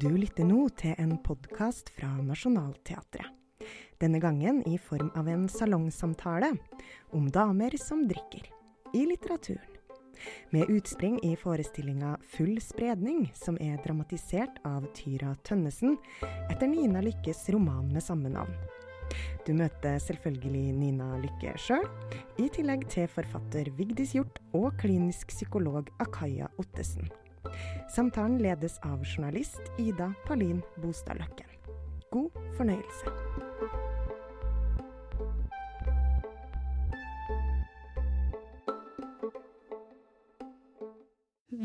Du lytter nå til en podkast fra Nationaltheatret. Denne gangen i form av en salongsamtale om damer som drikker, i litteraturen. Med utspring i forestillinga Full spredning, som er dramatisert av Tyra Tønnesen etter Nina Lykkes roman med samme navn. Du møter selvfølgelig Nina Lykke sjøl, i tillegg til forfatter Vigdis Hjort og klinisk psykolog Akaya Ottesen. Samtalen ledes av journalist Ida Palin Bostad Løkken. God fornøyelse.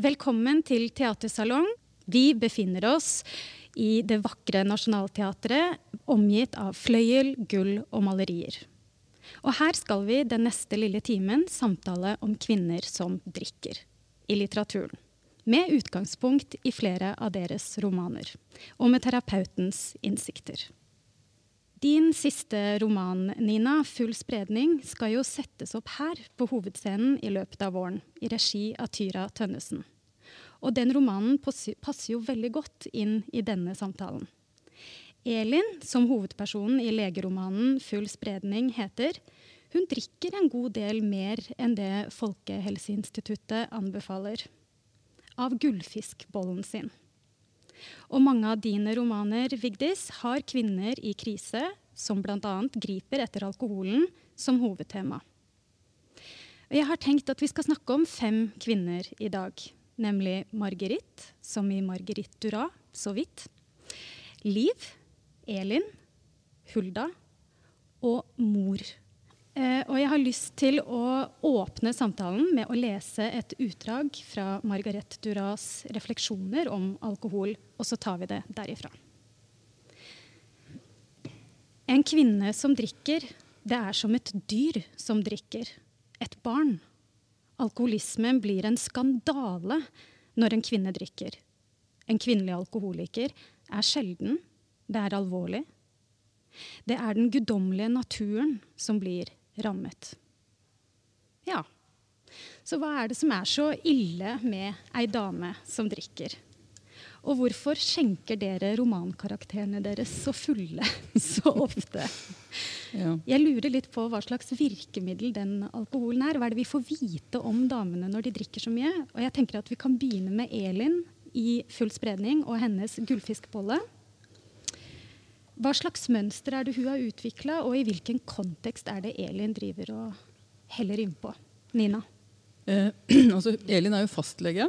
Velkommen til Teatersalong. Vi befinner oss i det vakre Nationaltheatret, omgitt av fløyel, gull og malerier. Og her skal vi den neste lille timen samtale om kvinner som drikker i litteraturen. Med utgangspunkt i flere av deres romaner, og med terapeutens innsikter. Din siste roman, Nina, 'Full spredning', skal jo settes opp her på hovedscenen i løpet av våren, i regi av Tyra Tønnesen. Og den romanen passer jo veldig godt inn i denne samtalen. Elin, som hovedpersonen i legeromanen 'Full spredning' heter, hun drikker en god del mer enn det Folkehelseinstituttet anbefaler. Av gullfiskbollen sin. Og mange av dine romaner Vigdis, har kvinner i krise, som bl.a. griper etter alkoholen, som hovedtema. Jeg har tenkt at vi skal snakke om fem kvinner i dag. Nemlig Marguerite, som i Marguerite Duras, så vidt. Liv, Elin, Hulda og Mor. Eh, og jeg har lyst til å åpne samtalen med å lese et utdrag fra Margaret Duras refleksjoner om alkohol, og så tar vi det derifra. En kvinne som drikker, det er som et dyr som drikker. Et barn. Alkoholismen blir en skandale når en kvinne drikker. En kvinnelig alkoholiker er sjelden. Det er alvorlig. Det er den guddommelige naturen som blir rammet. Ja, så hva er det som er så ille med ei dame som drikker? Og hvorfor skjenker dere romankarakterene deres så fulle så ofte? Ja. Jeg lurer litt på hva slags virkemiddel den alkoholen er. Hva er det vi får vite om damene når de drikker så mye? Og jeg tenker at Vi kan begynne med Elin i Full spredning og hennes gullfiskbolle. Hva slags mønster er det hun har utvikla, og i hvilken kontekst er det Elin driver og heller innpå? Nina? Eh, altså, Elin er jo fastlege.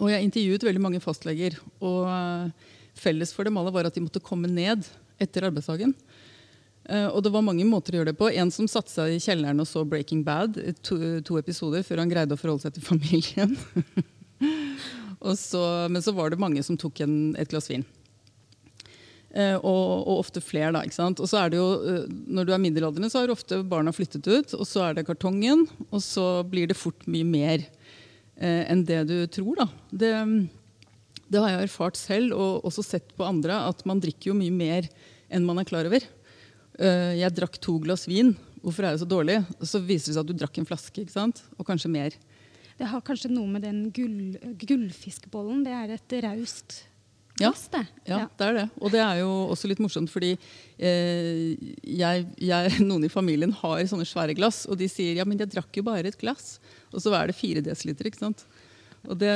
Og jeg intervjuet veldig mange fastleger. Og uh, felles for dem alle var at de måtte komme ned etter arbeidsdagen. Uh, og det var mange måter å gjøre det på. En som satte seg i kjelleren og så Breaking Bad to, to episoder før han greide å forholde seg til familien. så, men så var det mange som tok en, et glass vin. Uh, og, og, ofte flere. da, ikke sant? Og så er det jo, Når du er middelaldrende, så har ofte barna flyttet ut. Og så er det kartongen, og så blir det fort mye mer eh, enn det du tror. Da. Det, det, har jeg erfart selv og også sett på andre, at man drikker jo mye mer enn man er klar over. Eh, jeg drakk to glass vin. Hvorfor er det så dårlig? Så viser det seg at du drakk en flaske. ikke sant? Og kanskje mer. Det har kanskje noe med den gull, gullfiskbollen Det er et raust det. Ja, det er det. Og det er jo også litt morsomt, fordi eh, jeg, jeg, noen i familien har sånne svære glass, og de sier ja, men jeg drakk jo bare et glass. Og så er det fire desiliter. ikke sant? Og det,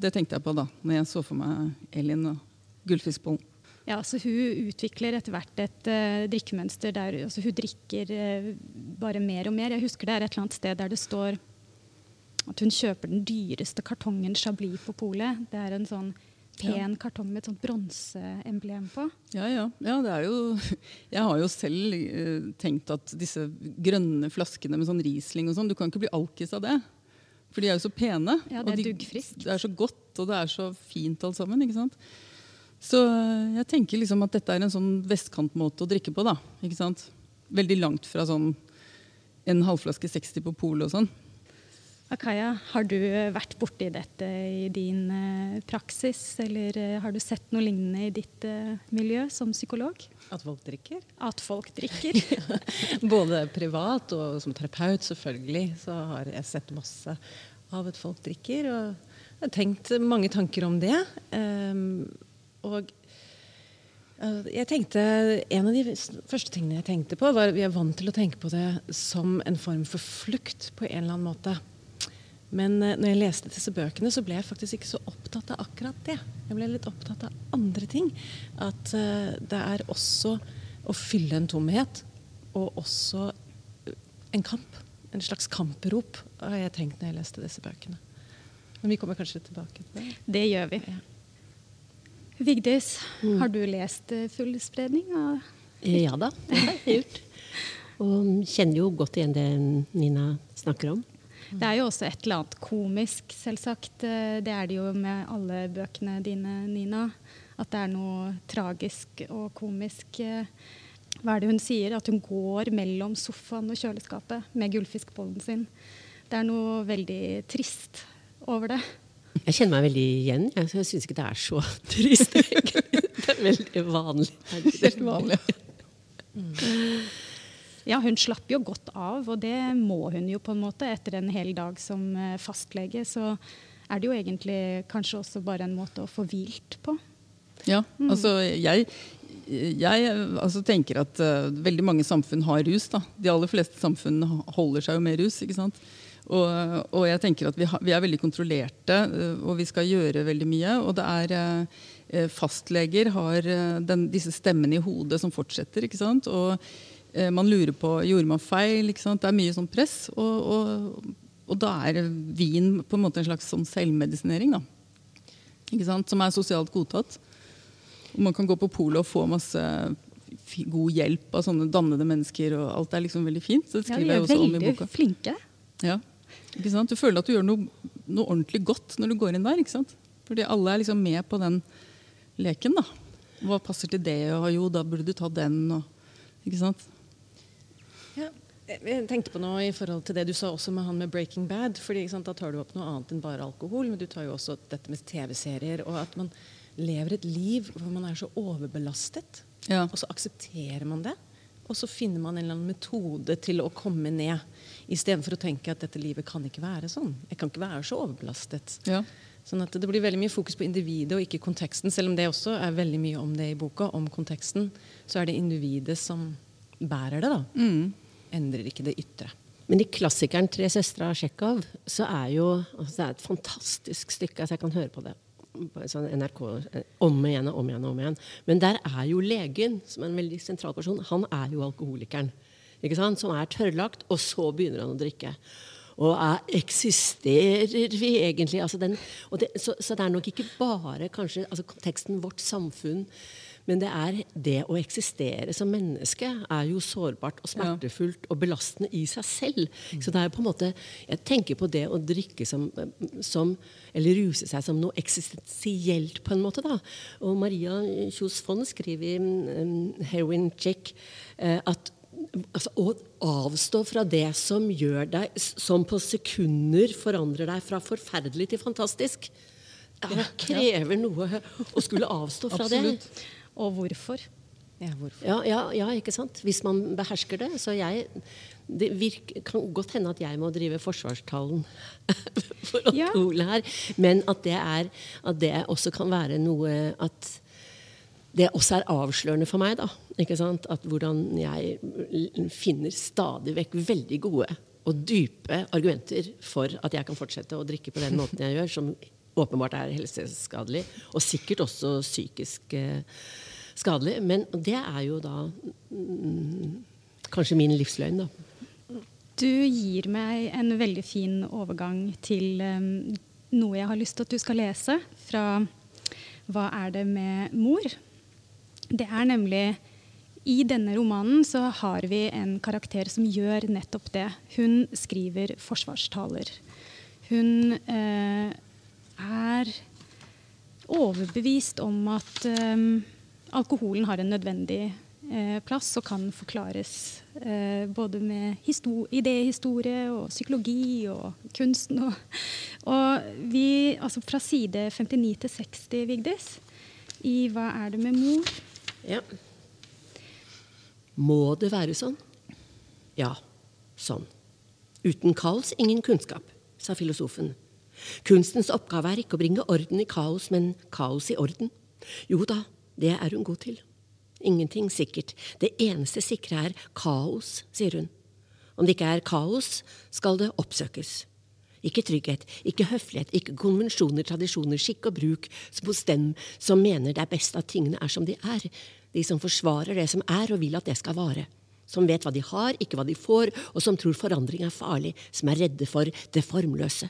det, tenkte jeg på da når jeg så for meg Elin og gullfiskbollen. Ja, så Hun utvikler etter hvert et uh, drikkemønster der altså hun drikker uh, bare mer og mer. Jeg husker det er et eller annet sted der det står at hun kjøper den dyreste kartongen Chablis på polet. Det er en sånn pen ja. kartong med et sånt bronseemblem på. Ja, ja. ja det er jo, jeg har jo selv uh, tenkt at disse grønne flaskene med sånn Riesling og sånn, du kan ikke bli alkis av det. For de er jo så pene. Ja, det er de, duggfriskt. Det er så godt, og det er så fint alt sammen. ikke sant? Så eh, jeg tenker liksom at dette er en sånn vestkantmåte å drikke på. da, ikke sant? Veldig langt fra sånn en halvflaske 60 på polet og sånn. Akaya, har du vært borti dette i din uh, praksis, eller uh, har du sett noe lignende i ditt miljø som psykolog? At folk drikker? At folk drikker. Både privat og som terapeut, selvfølgelig, så har jeg sett masse. av at folk drikker. Og jeg har tenkt mange tanker om det. Um, og jeg tenkte, En av de første tingene jeg tenkte på, var at vi er vant til å tenke på det som en form for flukt på en eller annen måte. Men uh, når jeg leste disse bøkene, så ble jeg faktisk ikke så opptatt av akkurat det. Jeg ble litt opptatt av andre ting. At uh, det er også å fylle en tomhet, og også en kamp. En slags kamprop, har jeg tenkt når jeg leste disse bøkene. Men vi kommer kanskje tilbake til det. Det gjør vi. Ja. Vigdis, mm. har du lest 'Full spredning'? Ja da, det har jeg gjort. Og kjenner jo godt igjen det Nina snakker om. Det er jo også et eller annet komisk, selvsagt. Eh, det er det jo med alle bøkene dine, Nina. At det er noe tragisk og komisk. Eh, hva er det hun sier? At hun går mellom sofaen og kjøleskapet med gullfiskbollen sin. Det er noe veldig trist over det. Jeg kjenner meg veldig igjen. Jeg, jeg syns ikke det er så trist. det er veldig vanlig. Det er Helt vanlig. Ja, hun slapp jo godt av, og det må hun jo på en måte. Etter en hel dag som eh, fastlege så er det jo egentlig kanskje også bare en måte å få hvilt på. Ja, mm. altså jeg, jeg altså, tenker at uh, veldig mange samfunn har rus. Da. De aller fleste samfunn holder seg jo med rus. ikke sant? Og, og jeg tenker at vi, ha, vi, er veldig kontrollerte, uh, og vi skal gjøre veldig mye. Og det er uh, Fastleger har den, disse stemmene i hodet som fortsetter. ikke sant? Og man lurer på gjorde man feil. ikke sant? Det er mye sånn press. Og, og, og da er vin på en måte en slags sånn selvmedisinering. da. Ikke sant? Som er sosialt godtatt. Og man kan gå på polet og få masse god hjelp av sånne dannede mennesker. og Alt er liksom veldig fint. Så det skriver ja, jeg også om i boka. Flinke. Ja, ikke sant? Du føler at du gjør noe, noe, ordentlig godt når du går inn der. ikke sant? Fordi alle er liksom med på den leken. da. Hva passer til det? Og jo, da burde du ta den. Og, ikke sant? Ja. Jeg tenkte på noe i forhold til det du sa også med han med 'Breaking Bad'. fordi Da tar du opp noe annet enn bare alkohol, men du tar jo også dette med TV-serier. og at man lever et liv hvor man er så overbelastet. Ja. Og så aksepterer man det. Og så finner man en eller annen metode til å komme ned. Istedenfor å tenke at dette livet kan ikke være sånn. Jeg kan ikke være så overbelastet. Ja. Sånn at Det blir veldig mye fokus på individet og ikke konteksten. Selv om det også er veldig mye om det i boka, om konteksten, så er det individet som bærer det. da. Mm. Endrer ikke det ytre. Men i klassikeren 'Tre søstre' av Tsjekhov så er jo altså det er et fantastisk stykke. altså Jeg kan høre på det sånn NRK om igjen og om igjen. og om igjen. Men der er jo legen, som er en veldig sentral person, han er jo alkoholikeren. ikke sant? Som er tørrlagt, og så begynner han å drikke. Og er, eksisterer vi egentlig? Altså den, det, så, så, det er nok ikke bare kanskje altså konteksten vårt samfunn men det er det å eksistere som menneske er jo sårbart og smertefullt og belastende i seg selv. Mm. Så det er på en måte Jeg tenker på det å drikke som, som Eller ruse seg som noe eksistensielt, på en måte. da. Og Maria Kjos Fond skriver i um, 'Heroin Check' uh, at altså, å avstå fra det som gjør deg Som på sekunder forandrer deg fra forferdelig til fantastisk. Det krever noe å skulle avstå fra det og hvorfor. Ja, hvorfor? Ja, ja, ja, ikke sant? Hvis man behersker det. Så jeg Det virker, kan godt hende at jeg må drive forsvarstalen for å alkohol her. Men at det, er, at det også kan være noe at det også er avslørende for meg. da, ikke sant? At Hvordan jeg finner stadig vekk veldig gode og dype argumenter for at jeg kan fortsette å drikke på den måten jeg gjør, som åpenbart er helseskadelig, og sikkert også psykisk eh, skadelig. Men det er jo da mm, kanskje min livsløgn, da. Du gir meg en veldig fin overgang til um, noe jeg har lyst til at du skal lese fra Hva er det med mor? Det er nemlig i denne romanen så har vi en karakter som gjør nettopp det. Hun skriver forsvarstaler. Hun eh, er overbevist om at um, alkoholen har en nødvendig eh, plass og kan forklares eh, både med idéhistorie og psykologi og kunsten. Og, og vi, altså fra side 59 til 60, Vigdis, i Hva er det med mor? Ja. Må det være sånn? Ja, sånn. Uten kaos ingen kunnskap, sa filosofen Kunstens oppgave er ikke å bringe orden i kaos, men kaos i orden. Jo da, det er hun god til. Ingenting sikkert. Det eneste sikre er kaos, sier hun. Om det ikke er kaos, skal det oppsøkes. Ikke trygghet, ikke høflighet, ikke konvensjoner, tradisjoner, skikk og bruk hos dem som mener det er best at tingene er som de er. De som forsvarer det som er og vil at det skal vare. Som vet hva de har, ikke hva de får, og som tror forandring er farlig, som er redde for det formløse.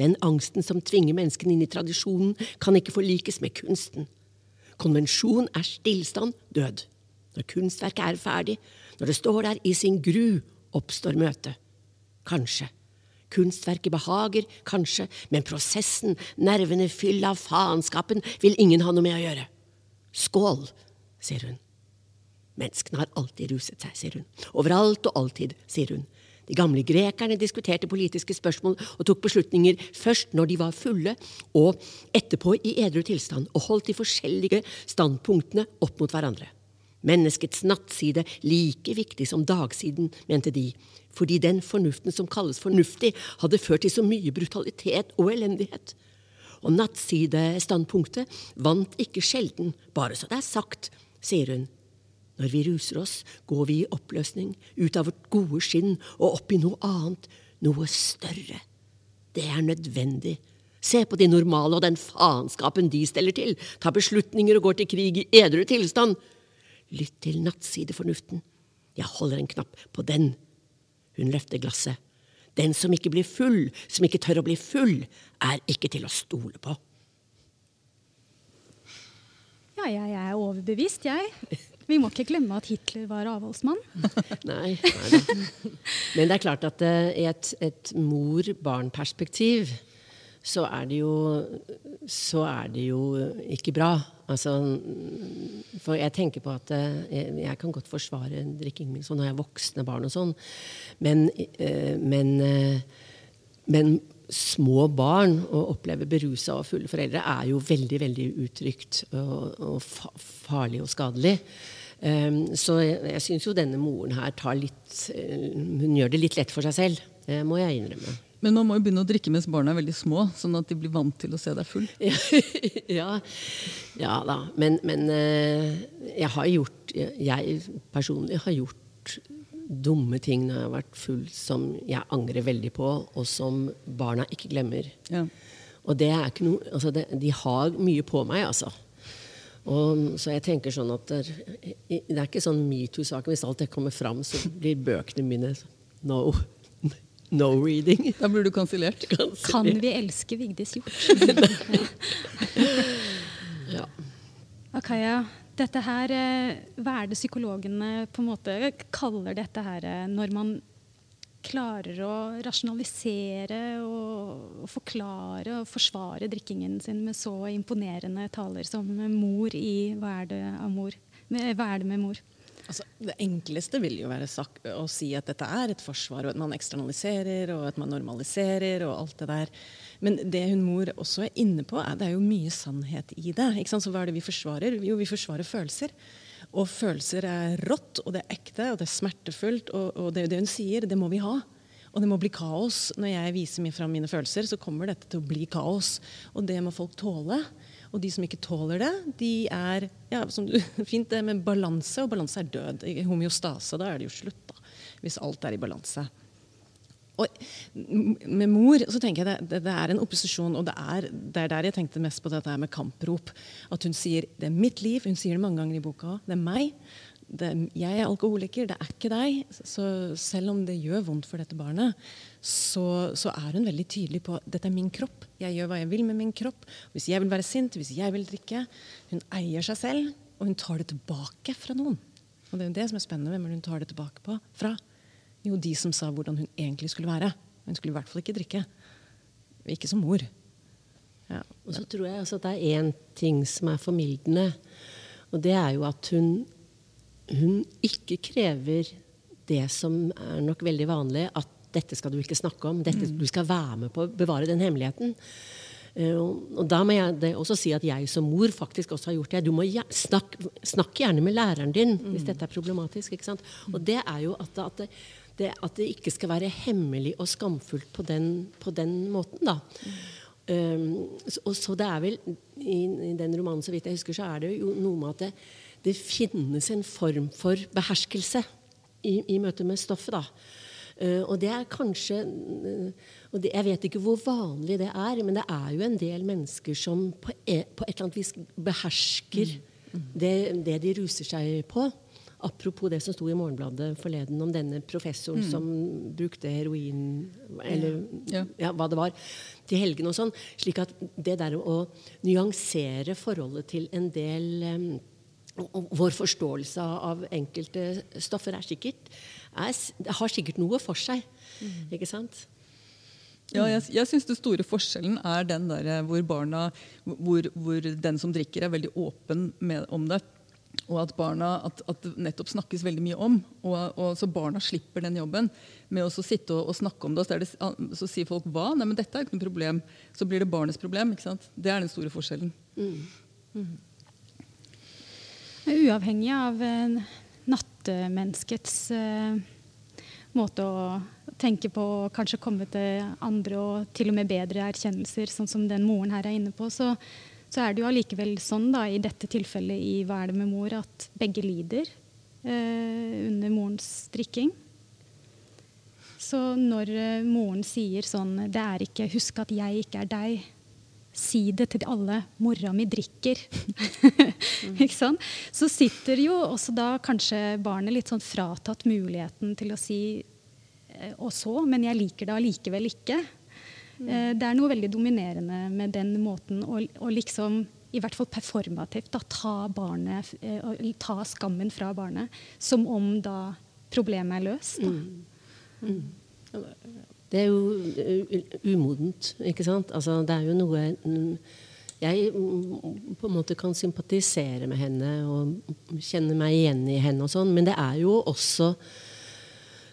Den angsten som tvinger menneskene inn i tradisjonen, kan ikke forlikes med kunsten. Konvensjon er stillstand, død. Når kunstverket er ferdig, når det står der i sin gru, oppstår møtet. Kanskje. Kunstverket behager, kanskje, men prosessen, nervene fyll av faenskapen, vil ingen ha noe med å gjøre. Skål, sier hun. Menneskene har alltid ruset seg, sier hun. Overalt og alltid, sier hun. De gamle grekerne diskuterte politiske spørsmål og tok beslutninger først når de var fulle, og etterpå i edru tilstand, og holdt de forskjellige standpunktene opp mot hverandre. Menneskets nattside like viktig som dagsiden, mente de, fordi den fornuften som kalles fornuftig, hadde ført til så mye brutalitet og elendighet. Og nattsidestandpunktet vant ikke sjelden, bare så det er sagt, sier hun. Når vi ruser oss, går vi i oppløsning, ut av vårt gode skinn og opp i noe annet, noe større. Det er nødvendig. Se på de normale og den faenskapen de steller til, tar beslutninger og går til krig i edru tilstand. Lytt til nattsidefornuften. Jeg holder en knapp på den. Hun løfter glasset. Den som ikke blir full, som ikke tør å bli full, er ikke til å stole på. Ja, jeg er overbevist, jeg. Vi må ikke glemme at Hitler var avholdsmann. nei, Men det er klart at uh, i et, et mor-barn-perspektiv så er det jo så er det jo ikke bra. Altså, for jeg tenker på at eh, jeg, jeg kan godt forsvare drikking min sånn når jeg har voksne barn og sånn, men, eh, men, eh, men små barn å oppleve berusa og fulle foreldre er jo veldig veldig utrygt og, og farlig og skadelig. Um, så jeg, syns jo denne moren her tar litt Hun gjør det litt lett for seg selv. Det må jeg innrømme. Men man må jo begynne å drikke mens barna er veldig små, sånn at de blir vant til å se deg full. ja, ja da. Men, men, eh, jeg har gjort Jeg personlig har gjort dumme ting når jeg har vært full som jeg angrer veldig på, og som barna ikke glemmer. Ja. Og det er ikke noe altså det, De har mye på meg, altså. Og, så jeg tenker sånn at det er, det er ikke sånn metoo-saken. Hvis alt det kommer fram, så blir bøkene mine no. No reading. Da blir du kansellert. Kan vi elske Vigdis Hjort? ja. Akaya, dette her, eh, hva er det psykologene på en måte kaller dette her eh, når man klarer å rasjonalisere og, forklare og forsvare drikkingen sin med så imponerende taler som mor i Hva er det, mor? Hva er det med mor? Altså, det enkleste vil jo være å si at dette er et forsvar, og at man eksternaliserer og at man normaliserer og alt det der. Men det hun mor også er inne på, er det er jo mye sannhet i det. Så hva er det vi forsvarer? Jo, vi forsvarer følelser. Og følelser er rått, og det er ekte, og det er smertefullt. Og, og det, det hun sier, det må vi ha. Og det må bli kaos. Når jeg viser meg fram mine følelser, så kommer dette til å bli kaos. Og det må folk tåle. Og de som ikke tåler det, de er ja, som du, fint det med balanse, og balanse er død. I homeostase, da er det jo slutt, da, hvis alt er i balanse. Og med mor så tenker jeg det, det, det er en opposisjon, og det er, det er, der jeg tenkte mest på dette med kamprop. At hun sier 'det er mitt liv', hun sier det mange ganger i boka. Det er meg. Det, jeg er alkoholiker, det er ikke deg. Så selv om det gjør vondt for dette barnet, så, så, er hun veldig tydelig på dette er min kropp. Jeg gjør hva jeg vil med min kropp. Hvis jeg vil være sint, hvis jeg vil drikke. Hun eier seg selv, og hun tar det tilbake fra noen. Og det er jo det som er spennende. Hvem hun tar det tilbake på, fra? Jo, de som sa hvordan hun egentlig skulle være. Hun skulle i hvert fall ikke drikke. Ikke som mor. Ja. Og så tror jeg også at det er én ting som er formildende. Og det er jo at hun, hun ikke krever det som er nok veldig vanlig, at dette skal du ikke snakke om. Dette, mm. Du skal være med på å bevare den hemmeligheten. Uh, og da må jeg også si at jeg som mor faktisk også har gjort det. Du må snakke snakk gjerne med læreren din mm. hvis dette er problematisk. Og det er jo at, at det, at det ikke skal være hemmelig og skamfullt på den, på den måten. da. Um, og så det er vel, i, i, den romanen så vidt jeg husker, så er det jo noe med at det, det finnes en form for beherskelse i, i møte med stoffet. da. Uh, og det er kanskje uh, og det, Jeg vet ikke hvor vanlig det er, men det er jo en del mennesker som på, e, på et eller annet vis behersker mm. Mm. Det, det, de ruser seg på. Apropos det som sto i Morgenbladet forleden om denne professoren mm. som brukte heroin eller ja. Ja, hva det var, til helgen og sånn. Slik at det der å nyansere forholdet til en del um, Vår forståelse av enkelte stoffer er sikkert, er, har sikkert noe for seg. Mm. Ikke sant? Ja, jeg, jeg syns den store forskjellen er den der hvor barna, hvor, hvor den som drikker, er veldig åpen med, om det og at, barna, at, at, det nettopp snakkes veldig mye om. Og, og, Så barna slipper den jobben med å sitte og, og snakke om det. Så, det. så, sier folk hva? Nei, men dette er ikke noe problem. Så blir det barnets problem. ikke sant? Det er den store forskjellen. Mm. Mm. Uavhengig av uh, nattemenneskets uh, måte å tenke på og kanskje komme til andre og til og med bedre erkjennelser, sånn som den moren her er inne på, så så er det jo allikevel sånn da, i dette tilfellet i Hva er det med mor? at begge lider eh, under morens drikking. Så når eh, moren sier sånn Det er ikke Husk at jeg ikke er deg. Si det til alle. Mora mi drikker. ikke sånn? Så sitter jo også da kanskje barnet litt sånn fratatt muligheten til å si eh, og så, men jeg liker det allikevel ikke. Mm. Det er noe veldig dominerende med den måten å, å liksom i hvert fall performativt, da, ta, barnet, eh, ta skammen fra barnet. Som om da problemet er løst. Mm. Mm. Det er jo umodent, ikke sant? Altså, det er jo noe jeg på en måte kan sympatisere med henne og kjenne meg igjen i henne, og sånn, men det er jo også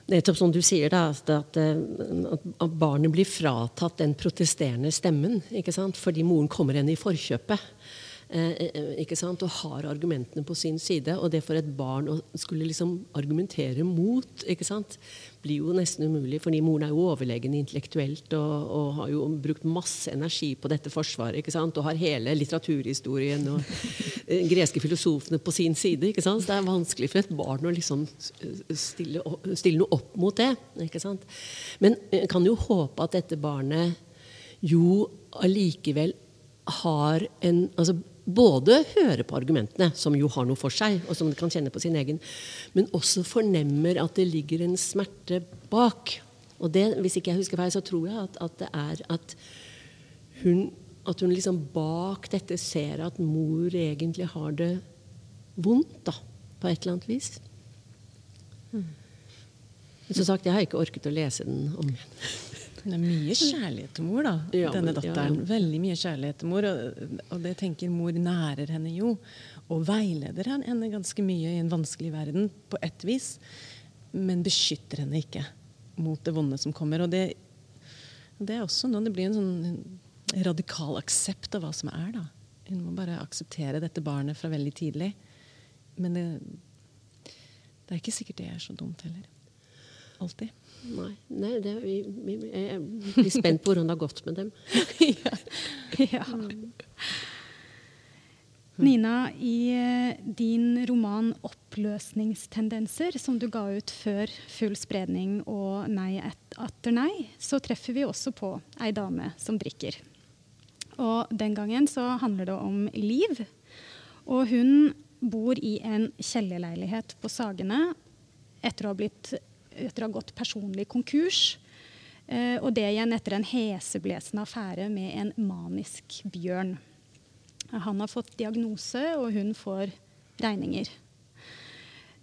Nettopp som du sier, da, at, at, barnet blir fratatt den protesterende stemmen. ikke sant? Fordi moren kommer henne i forkjøpet. Eh, eh, ikke sant? Og har argumentene på sin side. Og det for et barn å skulle liksom argumentere mot ikke sant? blir jo nesten umulig. fordi moren er jo overlegen intellektuelt og, og, har jo brukt masse energi på dette forsvaret. ikke sant? Og har hele litteraturhistorien og eh, greske filosofene på sin side. ikke sant? Så det er vanskelig for et barn å liksom stille, stille noe opp mot det. ikke sant? Men jeg kan jo håpe at dette barnet jo allikevel har en altså både høre på argumentene, som jo har noe for seg, og som kan kjenne på sin egen, men også fornemmer at det ligger en smerte bak. Og det, hvis ikke jeg husker feil, så tror jeg at, at det er at hun, at hun liksom bak dette ser at mor egentlig har det vondt, da, på et eller annet vis. Mm. Men som sagt, jeg har ikke orket å lese den om igjen. Det er mye kjærlighet til mor, da, ja, denne datteren. Ja, ja. Veldig mye kjærlighet til mor. Og, og, det tenker mor nærer henne jo. Og veileder henne ganske mye i en vanskelig verden, på ett vis. Men beskytter henne ikke mot det vonde som kommer. Og det, det er også noe, det blir en sånn radikal aksept av hva som er. da. Hun må bare akseptere dette barnet fra veldig tidlig. Men det, det er ikke sikkert det er så dumt heller. Alltid. Nei, Nei det, vi, vi, jeg blir spent på hvordan det har gått med dem. ja. ja. Nina, i eh, din roman 'Oppløsningstendenser', som du ga ut før 'Full spredning' og 'Nei atter nei', så treffer vi også på ei dame som drikker. Og den gangen så handler det om Liv. Og hun bor i en kjellerleilighet på Sagene etter å ha blitt etter å ha gått personlig konkurs. Eh, og det igjen etter en heseblesende affære med en manisk bjørn. Han har fått diagnose, og hun får regninger.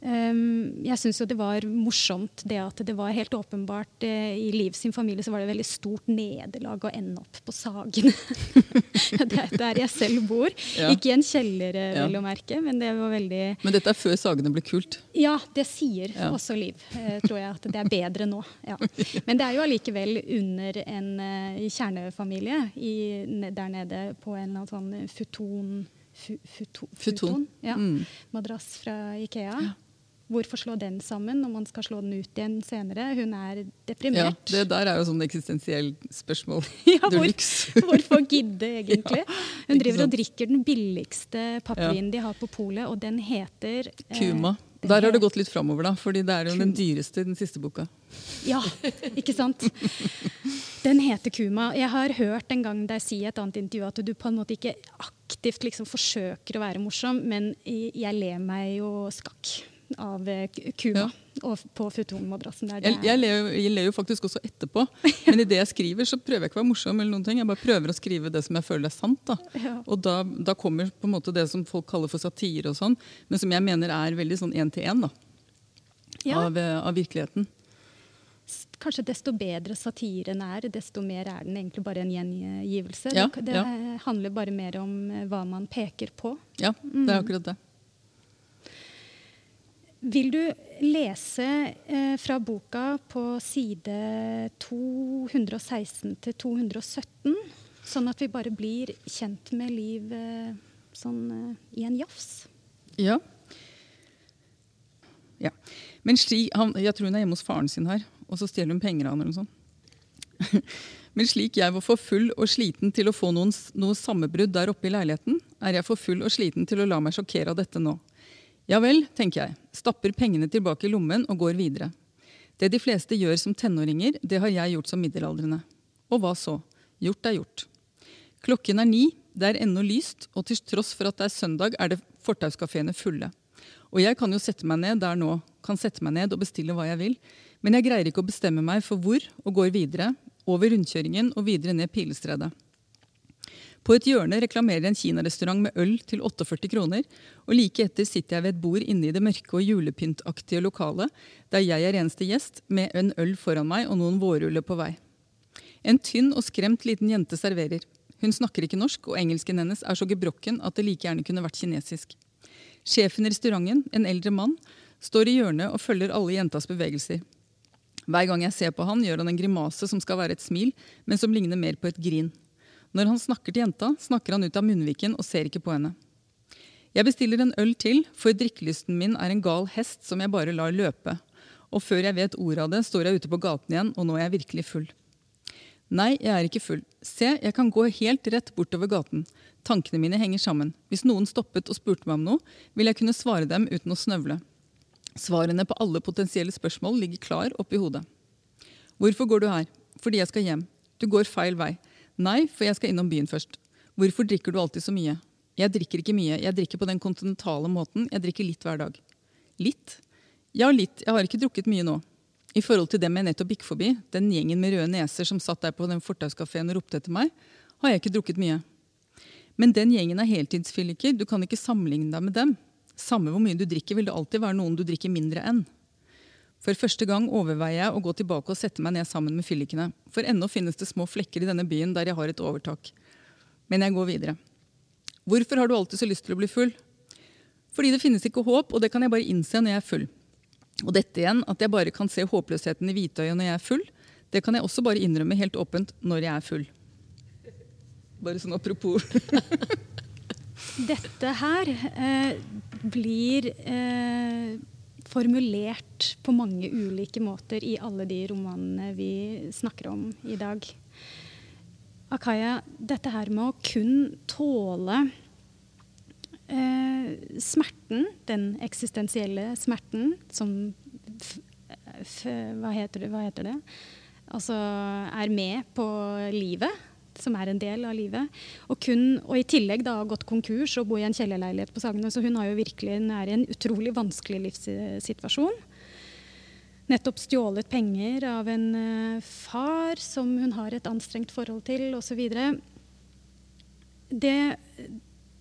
Um, jeg syns det var morsomt det at det var helt åpenbart uh, I Liv sin familie så var det veldig stort nederlag å ende opp på Sagene. det er der jeg selv bor. Ja. Ikke i en kjeller, uh, vel å merke, men det var veldig Men dette er før Sagene ble kult? Ja, det sier ja. også Liv. Uh, tror jeg at det er bedre nå. Ja. Men det er jo allikevel under en kjernefamilie i, der nede på en eller annen sånn futon, fu, futon, futon. Ja. Mm. Madrass fra Ikea. Ja. Hvorfor slå den sammen når man skal slå den ut igjen senere? Hun er deprimert. Ja, det der er jo sånn eksistensielt spørsmål Ja, hvor, hvorfor gidde, egentlig? Hun driver og drikker den billigste pappvinen de har på polet, og den heter eh, Kuma. Eh, Der har det gått litt framover, da, fordi det er jo den dyreste i den siste boka. Ja, ikke sant? Den heter Kuma. Jeg har hørt en gang deg si i et annet intervju at du på en måte ikke aktivt liksom forsøker å være morsom, men jeg ler meg jo skakk av eh, Ja. og på futonmadrassen der. Jeg, jeg, jeg ler jo faktisk også etterpå, men i det jeg skriver, så prøver jeg ikke å være morsom. eller noen ting. Jeg bare prøver å skrive det som jeg føler er sant. da. Ja. Og da, da kommer på en måte det som folk kaller for satire, og sånn, men som jeg mener er veldig sånn én-til-én Ja. av, eh, av virkeligheten. Kanskje desto bedre satiren er, desto mer er den egentlig bare en gjengivelse. Ja, det det ja. handler bare mer om eh, hva man peker på. Ja, det er akkurat det. Vil du lese eh, fra boka på side 216 til 217, sånn at vi bare blir kjent med Liv eh, sånn eh, i en jafs? Ja. ja. Men sli, han, jeg tror hun er hjemme hos faren sin her, og så stjeler hun penger av han eller noe sånt. Men slik jeg var for full og sliten til å få noen, noe sammenbrudd der oppe i leiligheten, er jeg for full og sliten til å la meg sjokkere av dette nå. Ja vel, tenker jeg, stapper pengene tilbake i lommen og går videre. Det de fleste gjør som tenåringer, det har jeg gjort som middelaldrende. Og hva så? Gjort er gjort. Klokken er ni, det er ennå lyst, og til tross for at det er søndag, er det fortauskafeene fulle. Og jeg kan jo sette meg ned der nå, kan sette meg ned og bestille hva jeg vil, men jeg greier ikke å bestemme meg for hvor, og går videre, over rundkjøringen og videre ned Pilestredet. På et hjørne reklamerer en kinarestaurant med øl til 48 kroner, og like etter sitter jeg ved et bord inne i det mørke og julepyntaktige lokalet, der jeg er eneste gjest, med en øl foran meg og noen vårruller på vei. En tynn og skremt liten jente serverer. Hun snakker ikke norsk, og engelsken hennes er så gebrokken at det like gjerne kunne vært kinesisk. Sjefen i restauranten, en eldre mann, står i hjørnet og følger alle jentas bevegelser. Hver gang jeg ser på han, gjør han en grimase som skal være et smil, men som ligner mer på et grin. Når han snakker til jenta, snakker han ut av munnviken og ser ikke på henne. Jeg bestiller en øl til, for drikkelysten min er en gal hest som jeg bare lar løpe. Og før jeg vet ordet av det, står jeg ute på gaten igjen, og nå er jeg virkelig full. Nei, jeg er ikke full. Se, jeg kan gå helt rett bortover gaten. Tankene mine henger sammen. Hvis noen stoppet og spurte meg om noe, ville jeg kunne svare dem uten å snøvle. Svarene på alle potensielle spørsmål ligger klar oppi hodet. Hvorfor går du her? Fordi jeg skal hjem. Du går feil vei. Nei, for jeg skal innom byen først. Hvorfor drikker du alltid så mye? Jeg drikker ikke mye. Jeg drikker på den kontinentale måten. Jeg drikker litt hver dag. Litt? Ja, litt. Jeg har ikke drukket mye nå. I forhold til dem jeg nettopp gikk forbi, den gjengen med røde neser som satt der på den fortauskafeen og ropte etter meg, har jeg ikke drukket mye. Men den gjengen er heltidsfylliker. Du kan ikke sammenligne deg med dem. Samme hvor mye du drikker, vil det alltid være noen du drikker mindre enn. For første gang overveier jeg å gå tilbake og sette meg ned sammen med fyllikene. For ennå finnes det små flekker i denne byen der jeg har et overtak. Men jeg går videre. Hvorfor har du alltid så lyst til å bli full? Fordi det finnes ikke håp, og det kan jeg bare innse når jeg er full. Og dette igjen, at jeg bare kan se håpløsheten i hvitøyet når jeg er full, det kan jeg også bare innrømme helt åpent når jeg er full. Bare sånn apropos. Dette her eh, blir eh, formulert på mange ulike måter i alle de romanene vi snakker om i dag. Akaya, dette her med å kun tåle eh, smerten, den eksistensielle smerten, som hva, heter det, hva heter det? Altså er med på livet som er en del av livet. Og, kun, og i tillegg da har gått konkurs og bor i en kjellerleilighet på Sagene. Så hun har jo virkelig hun er i en utrolig vanskelig livssituasjon. Nettopp stjålet penger av en uh, far som hun har et anstrengt forhold til, osv. Det,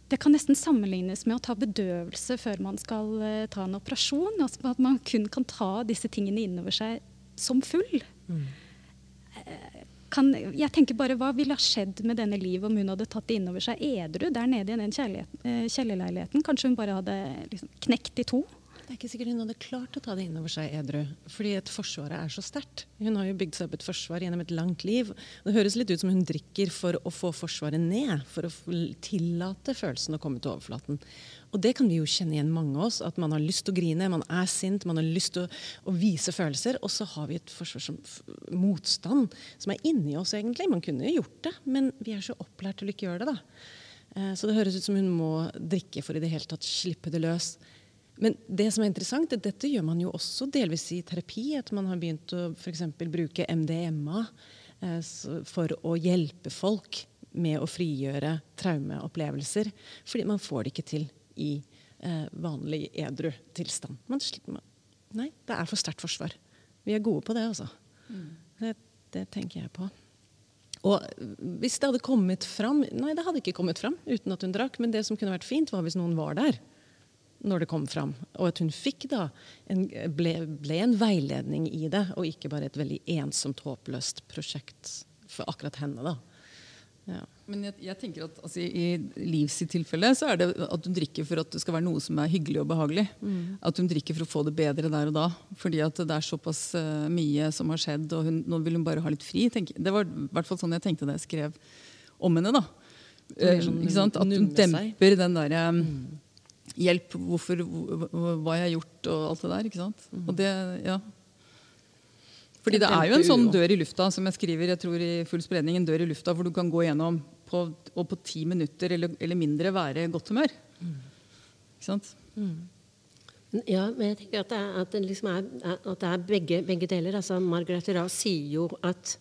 det kan nesten sammenlignes med å ta bedøvelse før man skal uh, ta en operasjon. Altså at man kun kan ta disse tingene innover seg som full. Mm kan, jeg tenker bare, Hva ville ha skjedd med denne Liv om hun hadde tatt det innover seg edru der nede i den kjellerleiligheten? Kanskje hun bare hadde liksom knekt i to? Det er ikke sikkert hun hadde klart å ta det inn over seg edru. Fordi et forsvaret er så sterkt. Hun har jo bygd seg opp et forsvar gjennom et langt liv. Det høres litt ut som hun drikker for å få forsvaret ned. For å tillate følelsen å komme til overflaten. Og det kan vi jo kjenne igjen mange av oss. At man har lyst til å grine, man er sint, man har lyst til å, å vise følelser. Og så har vi et forsvar som motstand som er inni oss, egentlig. Man kunne jo gjort det, men vi er så opplært til å ikke gjøre det, da. Eh, så det høres ut som hun må drikke for i det hele tatt slippe det løs. Men det som er interessant, det, dette gjør man jo også delvis i terapi. At man har begynt å for bruke MDMA eh, for å hjelpe folk med å frigjøre traumeopplevelser. Fordi man får det ikke til i eh, vanlig edru tilstand. Man, nei, det er for sterkt forsvar. Vi er gode på det, altså. Mm. Det, det tenker jeg på. Og hvis det hadde kommet fram Nei, det hadde ikke kommet fram uten at hun drakk. Men det som kunne vært fint, var hvis noen var der når det kom fram. Og at hun fikk da en, ble, ble, en veiledning i det, og ikke bare et veldig ensomt, håpløst prosjekt for akkurat henne. da. Ja. Men jeg, jeg, tenker at altså, I Livs tilfelle så er det at hun drikker for at det skal være noe som er hyggelig og behagelig. Mm. At hun drikker for å få det bedre der og da. Fordi at det er såpass uh, mye som har skjedd, og hun, nå vil hun bare ha litt fri. Tenk. det var i hvert fall sånn jeg tenkte da jeg skrev om henne. da. Uh, sånn, at hun demper den derre um, hjelp hvorfor, hva jeg har gjort og alt det der. ikke sant? Mm. Og det, ja. Fordi det er jo en sånn dør i lufta, som jeg skriver jeg tror i full spredning, en dør i lufta hvor du kan gå gjennom på, og på ti minutter eller, eller mindre være godt humør. Mm. Ikke sant? Mm. Ja, men jeg tenker at det er, at det liksom er, at det er begge, begge, deler. Altså, Margaret Raas sier jo at,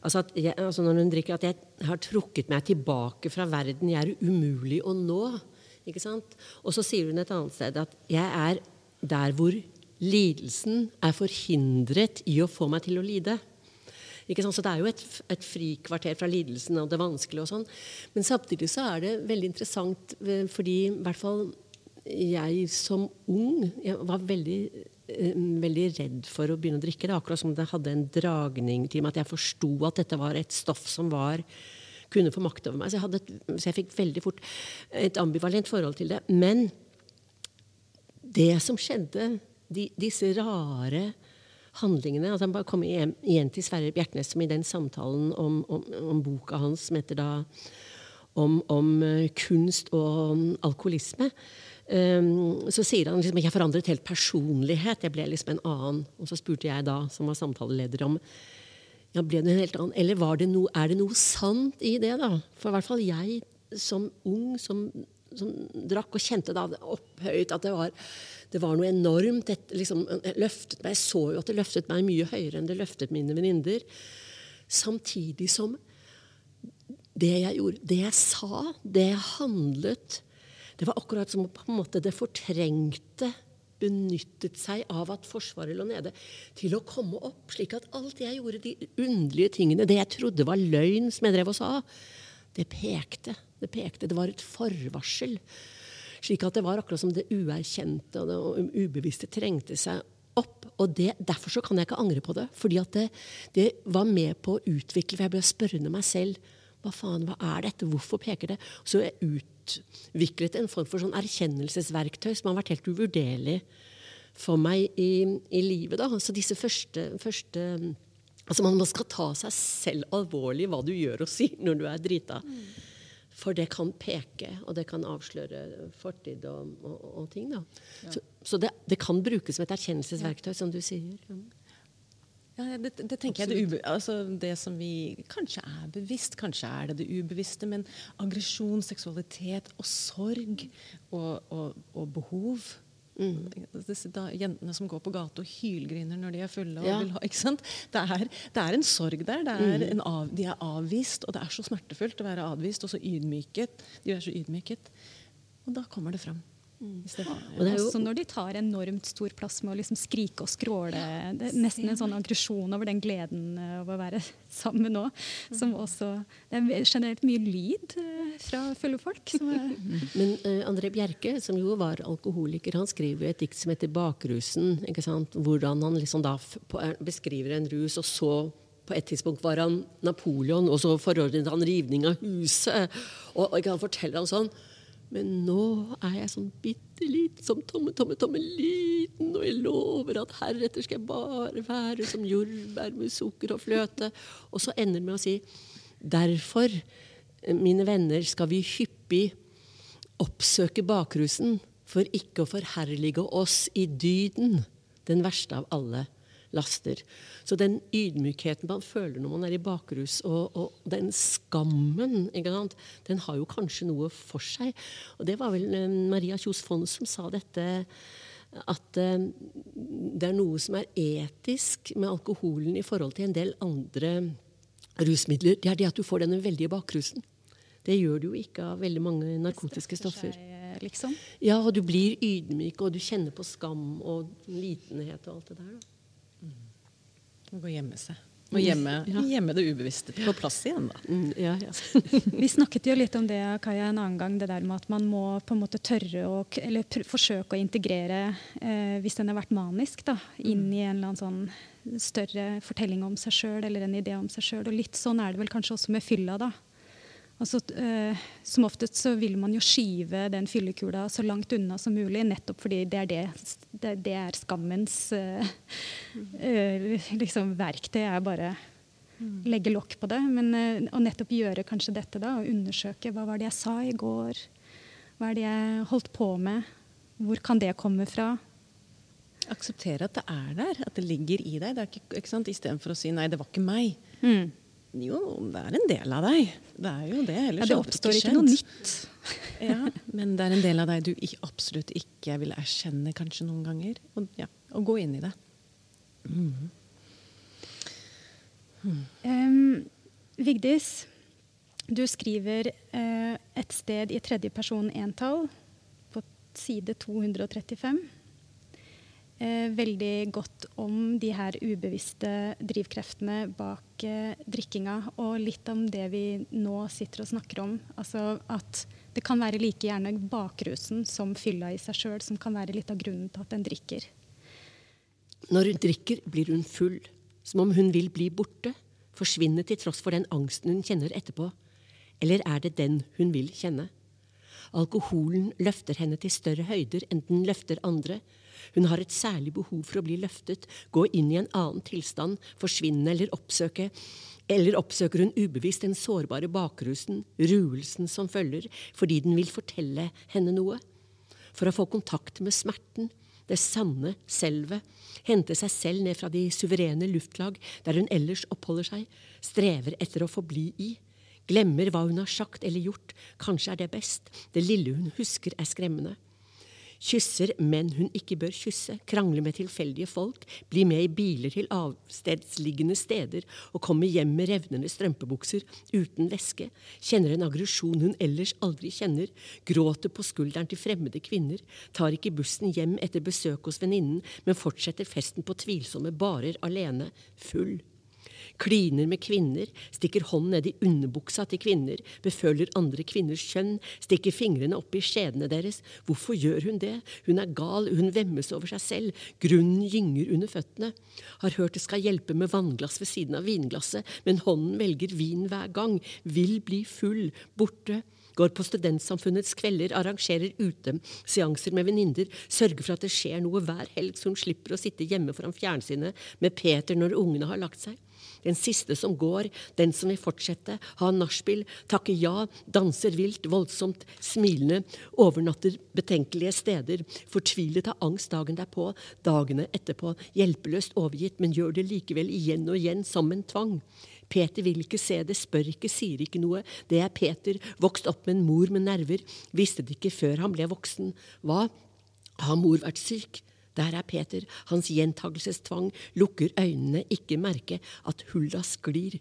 altså at jeg, altså når hun drikker, at jeg har trukket meg tilbake fra verden jeg er umulig å nå. Ikke sant? Og så sier hun et annet sted at jeg er der hvor lidelsen er forhindret i å få meg til å lide. Så det er jo et, et frikvarter fra lidelsen og det vanskelige sånn. Men samtidig så er det veldig interessant eh, fordi i hvert fall jeg som ung jeg var veldig, eh, veldig redd for å begynne å drikke. Det akkurat som det hadde en dragning til meg, at jeg forsto at dette var et stoff som var kunne få makt over meg. Så jeg, et, så jeg, fikk veldig fort et ambivalent forhold til det. Men det som skjedde, de, disse rare handlingene altså han bare kommer igjen, igjen til Sverre Bjertnæs, som i den samtalen om, om, om, boka hans som heter da om, om uh, kunst og alkoholisme. Um, så sier han liksom, jeg forandret helt personlighet. Jeg ble liksom en annen. Og så spurte jeg da, som var samtaleleder, om ja, ble det en helt annen Eller det no, er det noe sant i det, da? For i hvert fall jeg som ung som, som drakk og kjente da opphøyt at det var, det var noe enormt. Det, liksom, løftet meg, Jeg så jo at det løftet meg mye høyere enn det løftet mine venninner. Samtidig som det jeg gjorde, det jeg sa, det jeg handlet Det var akkurat som på en måte det fortrengte benyttet seg av at Forsvaret lå nede, til å komme opp. Slik at alt jeg gjorde, de underlige tingene, det jeg trodde var løgn, som jeg drev og sa, det pekte. Det pekte. Det var et forvarsel. Slik at det var akkurat som det uerkjente og det ubevisste trengte seg opp. Og det, Derfor så kan jeg ikke angre på det. fordi at det, det var med på å utvikle For jeg ble spørrende meg selv. Hva faen, hva er dette? Hvorfor peker det? Så jeg utviklet en form for sånn erkjennelsesverktøy som har vært helt uvurderlig for meg i, i livet. Da. Så disse første, første altså man, skal ta seg selv alvorlig hva du gjør og sier når du er drita. Mm. For det kan peke, og det kan avsløre fortid og, og, og ting. Da. Ja. Så, så det, det, kan brukes som et erkjennelsesverktøy, som du sier. Ja. Det, det, tenker jeg det, altså det, som vi Kanskje er bevisst, kanskje er det det ubevisste. Men aggresjon, seksualitet og sorg og, og, og behov mm. Disse da, jentene som går på gata og hylgriner når de er fulle. Ja. Ha, det, er, det, er, en sorg der. Er mm. av, de er avvist, og det er så smertefullt å være avvist og så ydmyket. De er så ydmyket. Og da kommer det fram. Mm. Og Også når de tar enormt stor plass med å liksom skrike og skråle. Det er nesten en sånn aggresjon over den gleden over av å være sammen nå. Som mm. også, det er generelt mye lyd eh, fra fulle folk. Men uh, André Bjerke, som jo var alkoholiker, han skriver et dikt som heter 'Bakrusen'. ikke sant? Hvordan han liksom da beskriver en rus, og så på et tidspunkt var han Napoleon, og så forordnet han rivning av huset. Og, og han forteller han sånn Men nå er jeg sånn bitte liten, som tomme, tomme, tomme liten, og jeg lover at heretter skal jeg bare være som jordbær med sukker og fløte. Og så ender det med å si derfor, mine venner, skal vi hyppig oppsøke bakrusen for ikke å forherlige oss i dyden, den verste av alle laster. Så den ydmykheten man føler når man er i bakrus, og, og den skammen, den har jo kanskje noe for seg. Og det var vel eh, Maria Kjos Fond som sa dette at eh, det er noe som er etisk med alkoholen i forhold til en del andre rusmidler. Det er det at du får denne veldige bakrusen. Det gjør du jo ikke av veldig mange narkotiske stoffer. Liksom. Ja, og du blir ydmyk, og du kjenner på skam og litenhet og alt det der. Da. Må gå hjemme seg. Må gjemme, ja. gjemme, det ubevisste på plass igjen, da. Mm, ja, ja. Vi snakket jo litt om det Kaja, en annen gang, det der med at man må på en måte tørre å Eller forsøke å integrere, eh, hvis den har vært manisk, da, inn i en eller annen sånn større fortelling om seg sjøl eller en idé om seg sjøl. Og litt sånn er det vel kanskje også med fylla, da. Altså, uh, som oftest så vil man jo skyve den fyllekula så langt unna som mulig, nettopp fordi det er, det, det, er skammens uh, liksom verktøy. er bare mm. legge lokk på det. Men å nettopp gjøre kanskje dette, da, og undersøke hva var det jeg sa i går? Hva er det jeg holdt på med? Hvor kan det komme fra? Akseptere at det er der, at det ligger i deg. Det er ikke, ikke Istedenfor å si 'nei, det var ikke meg'. Mm. Jo, det er en del av deg. Det er jo det. Ellers ja, det oppstår ikke noe nytt. ja, men det er en del av deg du absolutt ikke vil erkjenne kanskje noen ganger. Og, ja, og gå inn i det. Mm. Mm. Um, Vigdis, du skriver uh, et sted i tredje person entall på side 235 eh, veldig godt om de her ubevisste drivkreftene bak eh, drikkinga, og litt om det vi nå sitter og snakker om. Altså at det kan være like gjerne bakrusen som fylla i seg sjøl som kan være litt av grunnen til at en drikker. Når hun drikker, blir hun full, som om hun vil bli borte, forsvinne til tross for den angsten hun kjenner etterpå. Eller er det den hun vil kjenne? Alkoholen løfter henne til større høyder enn den løfter andre, hun har et særlig behov for å bli løftet, gå inn i en annen tilstand, forsvinne eller oppsøke. Eller oppsøker hun ubevisst den sårbare bakrusen, ruelsen som følger, fordi den vil fortelle henne noe? For å få kontakt med smerten, det sanne selvet, hente seg selv ned fra de suverene luftlag der hun ellers oppholder seg, strever etter å forbli i. Glemmer hva hun har sagt eller gjort, kanskje er det best, det lille hun husker er skremmende kysser menn hun ikke bør kysse, krangler med tilfeldige folk, blir med i biler til avstedsliggende steder og kommer hjem med revnende strømpebukser uten væske, kjenner en aggresjon hun ellers aldri kjenner, gråter på skulderen til fremmede kvinner, tar ikke bussen hjem etter besøk hos venninnen, men fortsetter festen på tvilsomme barer alene, full kliner med kvinner, stikker hånden ned i underbuksa til kvinner, beføler andre kvinners kjønn, stikker fingrene opp i skjedene deres. Hvorfor gjør hun det? Hun er gal, hun vemmes over seg selv, grunnen gynger under føttene. Har hørt det skal hjelpe med vannglass ved siden av vinglasset, men hånden velger vin hver gang, vil bli full, borte går på Studentsamfunnets kvelder, arrangerer uteseanser med venninner, sørger for at det skjer noe hver helg, så hun slipper å sitte hjemme foran fjernsynet med Peter når ungene har lagt seg den siste som går, den som vil fortsette, ha nachspiel, takke ja, danser vilt, voldsomt, smilende, overnatter betenkelige steder, fortvilet av angst dagen derpå, dagene etterpå, hjelpeløst overgitt, men gjør det likevel igjen og igjen som en tvang. Peter vil ikke se det, spør ikke, sier ikke noe. Det er Peter, vokst opp med en mor med nerver, visste det ikke før han ble voksen. Hva? Har mor vært syk? Der er Peter, hans gjentagelsestvang, lukker øynene, ikke merke at hulla sklir.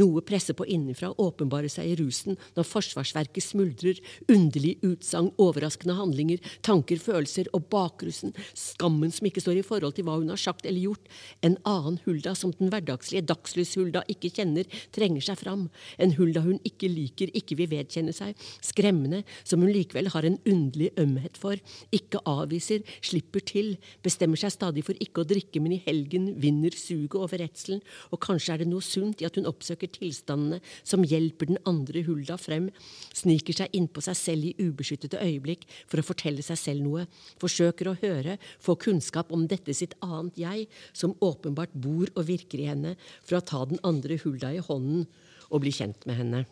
Noe presser på innenfra, åpenbarer seg i rusen når forsvarsverket smuldrer, underlig utsagn, overraskende handlinger, tanker, følelser og bakrusen, skammen som ikke står i forhold til hva hun har sagt eller gjort, en annen Hulda som den hverdagslige dagslys-Hulda ikke kjenner, trenger seg fram, en Hulda hun ikke liker, ikke vil vedkjenne seg, skremmende, som hun likevel har en underlig ømhet for, ikke avviser, slipper til, bestemmer seg stadig for ikke å drikke, men i helgen vinner suget over redselen, og kanskje er det noe sunt i at hun oppsøker undertrykker tilstandene som hjelper den andre Hulda frem, sniker seg innpå seg selv i ubeskyttede øyeblikk for å fortelle seg selv noe, forsøker å høre, få kunnskap om dette sitt annet jeg, som åpenbart bor og virker i henne, for å ta den andre Hulda i hånden og bli kjent med henne.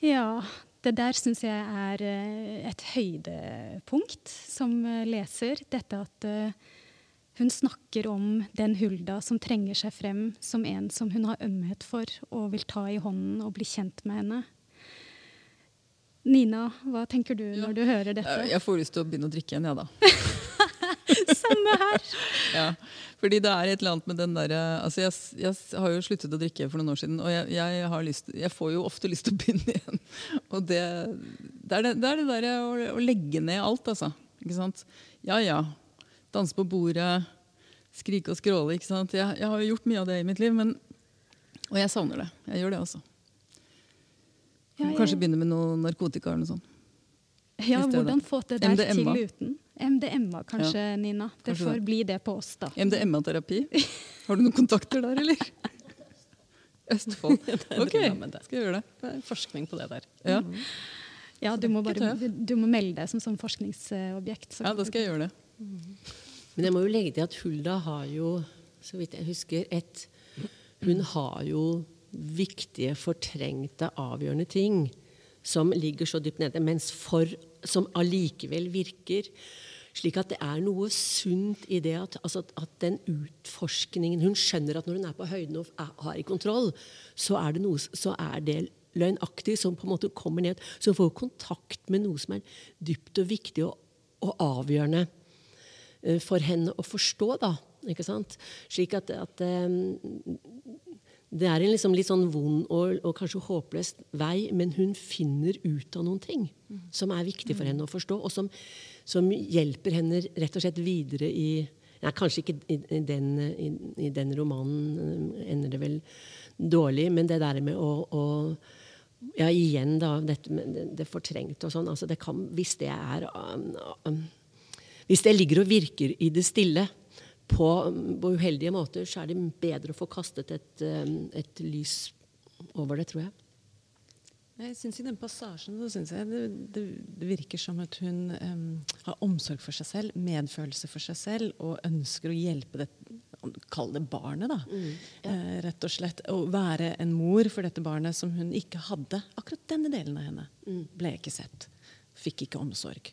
Ja, det der syns jeg er eh, et høydepunkt som eh, leser. Dette at eh, hun snakker om den Hulda som trenger seg frem som en som hun har ømhet for og vil ta i hånden og bli kjent med henne. Nina, hva tenker du når du hører dette? Jeg får lyst til å begynne å drikke igjen, jeg, ja, da. Samme her. ja, fordi det er et eller annet med den derre altså jeg, jeg, har jo sluttet å drikke for noen år siden, og jeg, jeg, lyst, jeg får jo ofte lyst til å begynne igjen. Og det, det er det, det, er det der å, å, legge ned alt, altså. Ikke sant? Ja ja. Danse på bordet, skrike og skråle. ikke sant? Jeg, har jo gjort mye av det i mitt liv, men, og jeg savner det. Jeg gjør det også. Ja, Kanskje begynne med noe narkotika eller noe sånt. Ja, hvordan få det der MDMA. til uten? MDMA kanskje, ja. Nina. Det kanskje får det. bli det på oss, da. MDMA-terapi? Har du noen kontakter der, eller? Østfold. Ok, skal jeg gjøre det. det forskning på det der. Ja, ja du, må bare, du, må melde deg som, som forskningsobjekt. ja, da skal jeg gjøre det. Men jeg må jo legge til at Hulda har jo, så vidt jeg husker, et Hun har jo viktige, fortrengte, avgjørende ting som ligger så dypt nede, mens for, som allikevel virker. Slik at det er noe sunt i det at, altså at, den utforskningen Hun skjønner at når hun er på høyden og har i kontroll, så er det, noe, så er det løgnaktig som på en måte kommer ned, som får kontakt med noe som er dypt og viktig og, og avgjørende for henne å forstå. da, ikke sant? Slik at, at um, det er en liksom litt sånn vond og, og, kanskje håpløs vei, men hun finner ut av noen ting mm. som er viktig for henne å forstå, og som, som hjelper henne rett og slett videre i ja, Kanskje ikke i, i, den, i, i, den, romanen eh, ender det vel dårlig, men det der med å, å ja, igjen da, dette med det, det fortrengte og sånn. altså det kan, Hvis det er um, um, Hvis det ligger og virker i det stille, på, på, uheldige måter, så er det bedre å få kastet et, et lys over det, tror jeg. Jeg synes I den passasjen synes jeg det, det, det, virker som at hun um, har omsorg for seg selv, medfølelse for seg selv, og ønsker å hjelpe det Kall det barnet, da. Mm, ja. uh, rett og slett. Å være en mor for dette barnet som hun ikke hadde. Akkurat denne delen av henne mm. ble ikke sett. Fikk ikke omsorg.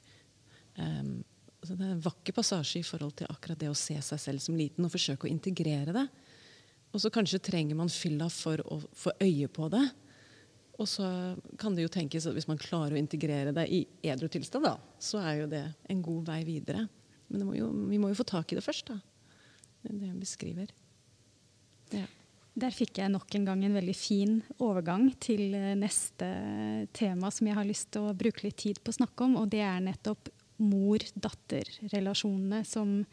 Um, Altså, det er en vakker passasje i forhold til akkurat det å se seg selv som liten og forsøke å integrere det. Og så kanskje trenger man fylla for å få øye på det. Og så kan det jo tenkes at hvis man klarer å integrere det i edru tilstand, da, så er jo det en god vei videre. Men må jo, vi må jo få tak i det først, da. Det er det hun beskriver. Ja. Der fikk jeg nok en gang en veldig fin overgang til eh, neste tema som jeg har lyst til å bruke litt tid på å snakke om, og det er nettopp mor-datter-relasjonene, som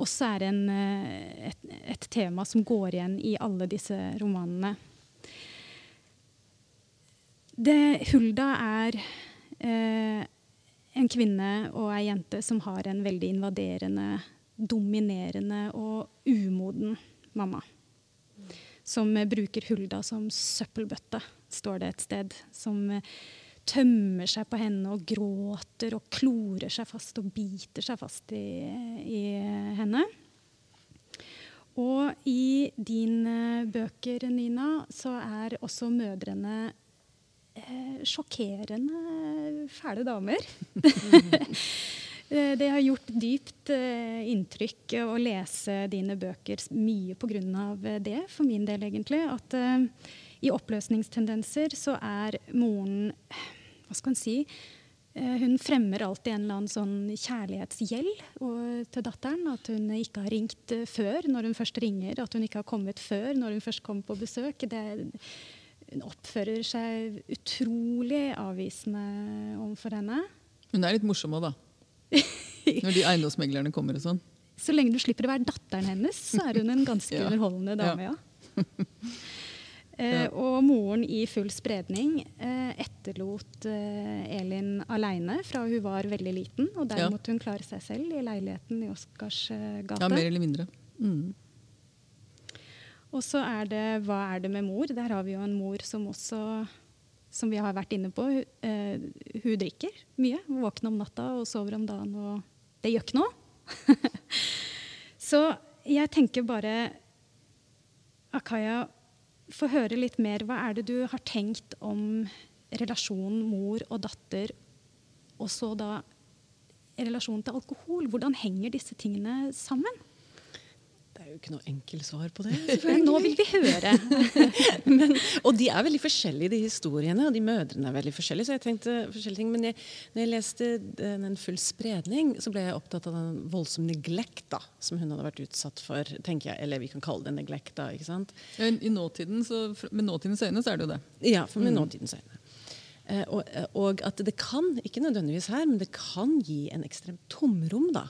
også er en, eh, et, et, tema som går igjen i alle disse romanene. Det, Hulda er eh, en kvinne og ei jente som har en veldig invaderende, dominerende og umoden mamma. Som bruker Hulda som søppelbøtte, står det et sted. Som tømmer seg på henne og gråter og klorer seg fast og biter seg fast i, i henne. Og i dine bøker, Nina, så er også mødrene eh, sjokkerende fæle damer. det har gjort dypt eh, inntrykk å lese dine bøker, mye pga. det, for min del egentlig. At eh, i oppløsningstendenser så er moren Hva skal en si? Eh, hun fremmer alltid en eller annen sånn kjærlighetsgjeld til datteren. At hun ikke har ringt eh, før når hun først ringer. At hun ikke har kommet før når hun først kommer på besøk. Det, hun oppfører seg utrolig avvisende overfor henne. Hun er litt morsom òg, da. Når de eiendomsmeglerne kommer og sånn. Så lenge du slipper å være datteren hennes, så er hun en ganske ja. underholdende dame, ja. Eh, og moren i full spredning eh, etterlot eh, Elin aleine fra hun var veldig liten. Og der måtte hun klare seg selv i leiligheten i Oscars gate. Ja, mer eller mindre. Mm. Og så er det hva er det med mor? Der har vi jo en mor som også som vi har vært inne på, eh, hun drikker mye. Hun våkner om natta og sover om dagen, og det gjør ikke noe. så jeg tenker bare Akaya, få høre litt mer. Hva er det du har tenkt om relasjonen mor og datter, og så da relasjonen til alkohol? Hvordan henger disse tingene sammen? Er jo ikke noe enkelt svar på det. Men nå vil vi høre. Men, og de er veldig forskjellige, de historiene. Og de mødrene er veldig forskjellige. så jeg tenkte forskjellige ting, Men jeg, når jeg leste den, den full spredning, så ble jeg opptatt av den voldsomme neglekta som hun hadde vært utsatt for. tenker jeg, Eller vi kan kalle det neglekta. ikke sant? Ja, I nåtiden, så, Med nåtidens øyne så er det jo det. Ja, for med mm. nåtidens øyne. Eh, og, eh, og, at det kan, ikke nødvendigvis her, men det kan gi en ekstremt tomrom. da.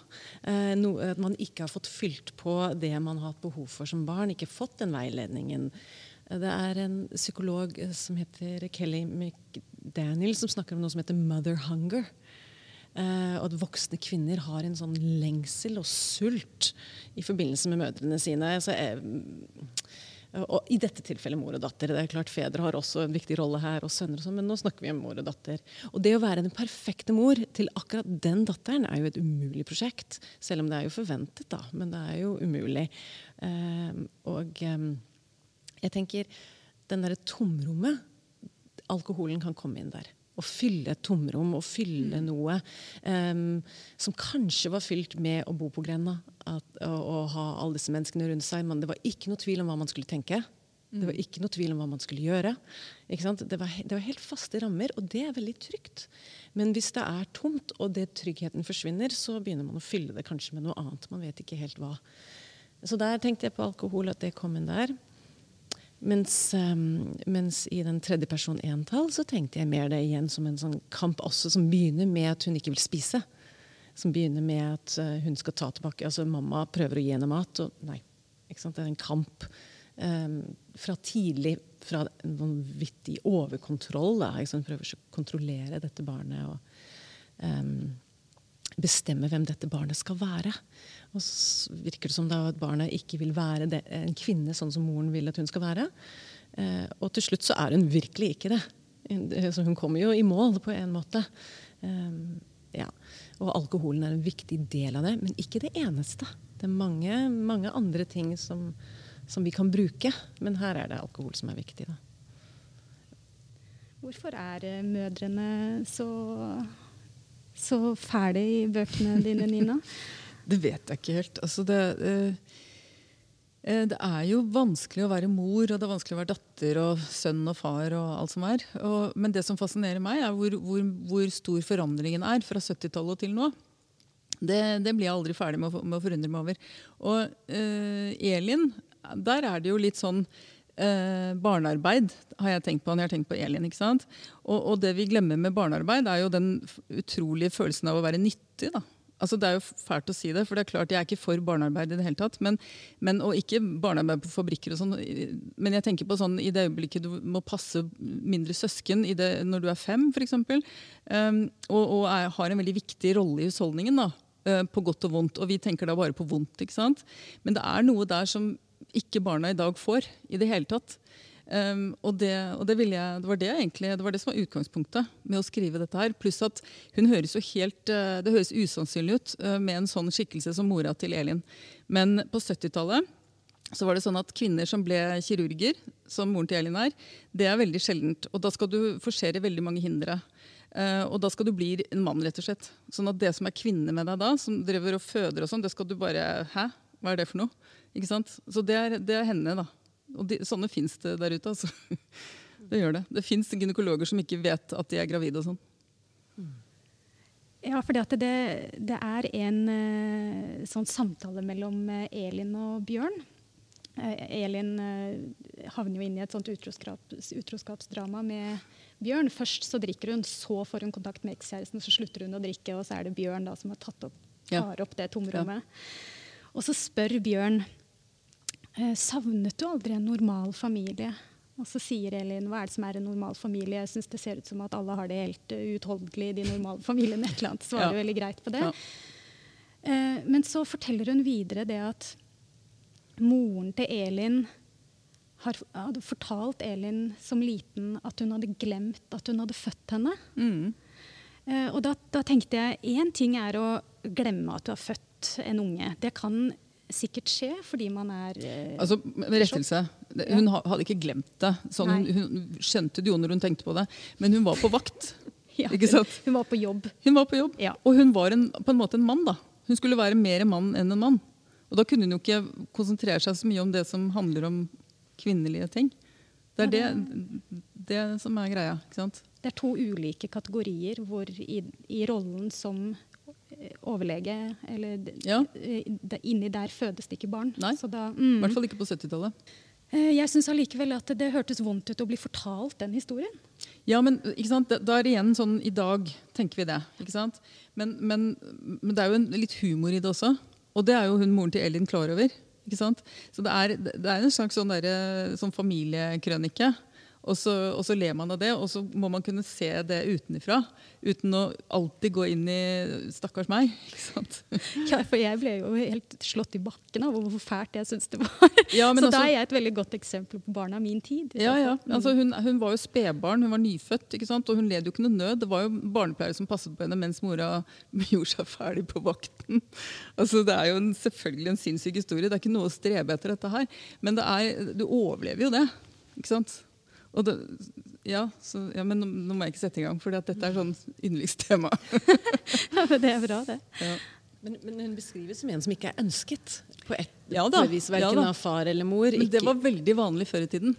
Eh, no, at man ikke har fått fylt på det man har hatt behov for som barn. Ikke fått den veiledningen. Det er en psykolog som heter Kelly McDaniel, som snakker om noe som heter mother hunger. Og at voksne kvinner har en sånn lengsel og sult i forbindelse med mødrene sine. Så jeg, og I dette tilfellet mor og datter. Det er klart Fedre har også en viktig rolle her, og sønner og sånn, men nå snakker vi om mor og datter. Og Det å være den perfekte mor til akkurat den datteren er jo et umulig prosjekt. Selv om det er jo forventet, da. Men det er jo umulig. Um, og um, jeg tenker den derre tomrommet Alkoholen kan komme inn der å fylle et tomrom og fylle mm. noe um, som kanskje var fylt med å bo på grenda at, og, og, ha alle disse menneskene rundt seg. Men det var ikke noe tvil om hva man skulle tenke. Det var mm. ikke noe tvil om hva man skulle gjøre. Det var, det, var, helt faste rammer, og det er veldig trygt. Men hvis det er tomt, og det tryggheten forsvinner, så begynner man å fylle det kanskje med noe annet. Man vet ikke helt hva. Så der tenkte jeg på alkohol, at det kom inn der. Mens, um, mens, i den tredje person entall så tenkte jeg mer det igjen som en sånn kamp også, som begynner med at hun ikke vil spise. Som begynner med at uh, hun skal ta tilbake altså Mamma prøver å gi henne mat, og nei. ikke sant, Det er en kamp um, fra tidlig, fra en vanvittig overkontroll. Da, ikke Hun prøver å kontrollere dette barnet. og um, bestemme hvem dette barnet skal være. Og så virker det som da at barnet ikke vil være det, en kvinne sånn som moren vil at hun skal være. Eh, og til slutt så er hun virkelig ikke det. Så hun kommer jo i mål på en måte. Eh, ja. Og alkoholen er en viktig del av det, men ikke det eneste. Det er mange, mange andre ting som, som, vi kan bruke, men her er det alkohol som er viktig. Da. Hvorfor er mødrene så så fæle i bøkene dine, Nina? det vet jeg ikke helt. Altså det, eh, eh, det, er jo vanskelig å være mor, og det er vanskelig å være datter og sønn og far. og alt som er. Og, men det som fascinerer meg, er hvor, hvor, hvor stor forandringen er fra 70-tallet til nå. Det, det, blir jeg aldri ferdig med å, med å forundre meg over. Og eh, Elin, der er det jo litt sånn Eh, barnearbeid har jeg tenkt på når jeg har tenkt på Elin. ikke sant? Og, og, det vi glemmer med barnearbeid, er jo den utrolige følelsen av å være nyttig. da. Altså Det er jo fælt å si det, for det er klart jeg er ikke for barnearbeid i det hele tatt. Men, men, og ikke barnearbeid på fabrikker og sånn. Men jeg tenker på sånn i det øyeblikket du må passe mindre søsken det, når du er fem, f.eks. Um, og, og er, har en veldig viktig rolle i husholdningen. da, uh, På godt og vondt. Og vi tenker da bare på vondt. ikke sant? Men det er noe der som ikke barna i dag får i det hele tatt. Um, og, det, og det, jeg, det, var det, egentlig, det, var det som var utgangspunktet med å skrive dette. her. Pluss at hun høres jo helt, uh, det høres usannsynlig ut uh, med en sånn skikkelse som mora til Elin. Men på 70-tallet så var det sånn at kvinner som ble kirurger, som moren til Elin er, det er veldig sjeldent. Og da skal du forsere veldig mange hindre. Uh, og da skal du bli en mann, rett og slett. Sånn at det som er kvinne med deg da, som driver og føder og sånn, det skal du bare Hæ? Hva er det for noe? Ikke sant? Så det er, det er henne, da. Og de, sånne fins det der ute. altså. Det gjør det. Det fins gynekologer som ikke vet at de er gravide og sånn. Ja, for det, det, er en uh, sånn samtale mellom uh, Elin og Bjørn. Uh, Elin havner jo inn i et sånt utroskaps, utroskapsdrama med Bjørn. Først så drikker hun, så får hun kontakt med ekskjæresten, så slutter hun å drikke, og så er det Bjørn da som har tatt opp, tar opp det tomrommet. Ja. Og så spør Bjørn Eh, savnet du aldri en normal familie? Og så sier Elin hva er det som er en normal familie? Jeg syns det ser ut som at alle har det helt uutholdelig i de normale familiene. et eller annet, Svarer ja. veldig greit på det. Ja. Uh, men så forteller hun videre det at moren til Elin har, hadde fortalt Elin som liten at hun hadde glemt at hun hadde født henne. Mm. Eh, og da, da tenkte jeg én ting er å glemme at du har født en unge. Det kan sikkert skje fordi man er eh, Altså, med rettelse. Det- Hun ja. hadde ikke glemt det. Sånn, hun, hun skjønte det jo når hun tenkte på det. Men hun var på vakt. ja, ikke sant? Hun, var på jobb. Hun var på jobb. Ja. Og hun var en, på en måte en mann. da. Hun skulle være mer mann enn en mann. Og da kunne hun jo ikke konsentrere seg så mye om det som handler om kvinnelige ting. Det er det, det som er greia. ikke sant? Det er to ulike kategorier hvor i, i rollen som overlege eller Ja. Inni der fødes det ikke barn. Nei. Så da, I mm. hvert fall ikke på 70-tallet. Eh, Jeg syns allikevel at det hørtes vondt ut å bli fortalt den historien. Ja, men Da er det igjen sånn i dag tenker vi det. ikke sant? Men, men, men det er jo en, litt humor i det også. Og det er jo hun moren til Elin klar over. ikke sant? Så det er, det er en slags sånn, der, sånn familiekrønike. Og så, og så ler man av det, og så må man kunne se det utenfra. Uten å alltid gå inn i 'stakkars meg'. ikke sant? Ja, for jeg ble jo helt slått i bakken av hvor fælt jeg syns det var. Ja, så så da altså- er jeg et veldig godt eksempel på barna av min tid. Ja, ja. Mm. Altså, hun, hun var jo spedbarn, hun var nyfødt, ikke sant? og hun led jo ikke noe nød. Det var jo barnepleiere som passet på henne mens mora gjorde seg ferdig på vakten. Altså, det er jo en, selvfølgelig en sinnssyk historie. Det er ikke noe å strebe etter dette her. Men det er, du overlever jo det. ikke sant? Og det, ja, så, ja, men nå, nå må jeg ikke sette i gang, for dette er sånn yndlingstema. Ja, men det er bra, det. Ja. Men, men hun beskrives som en som ikke er ønsket på et Ja da, vis, ja verken da. av far eller mor. Men det var veldig vanlig før i tiden.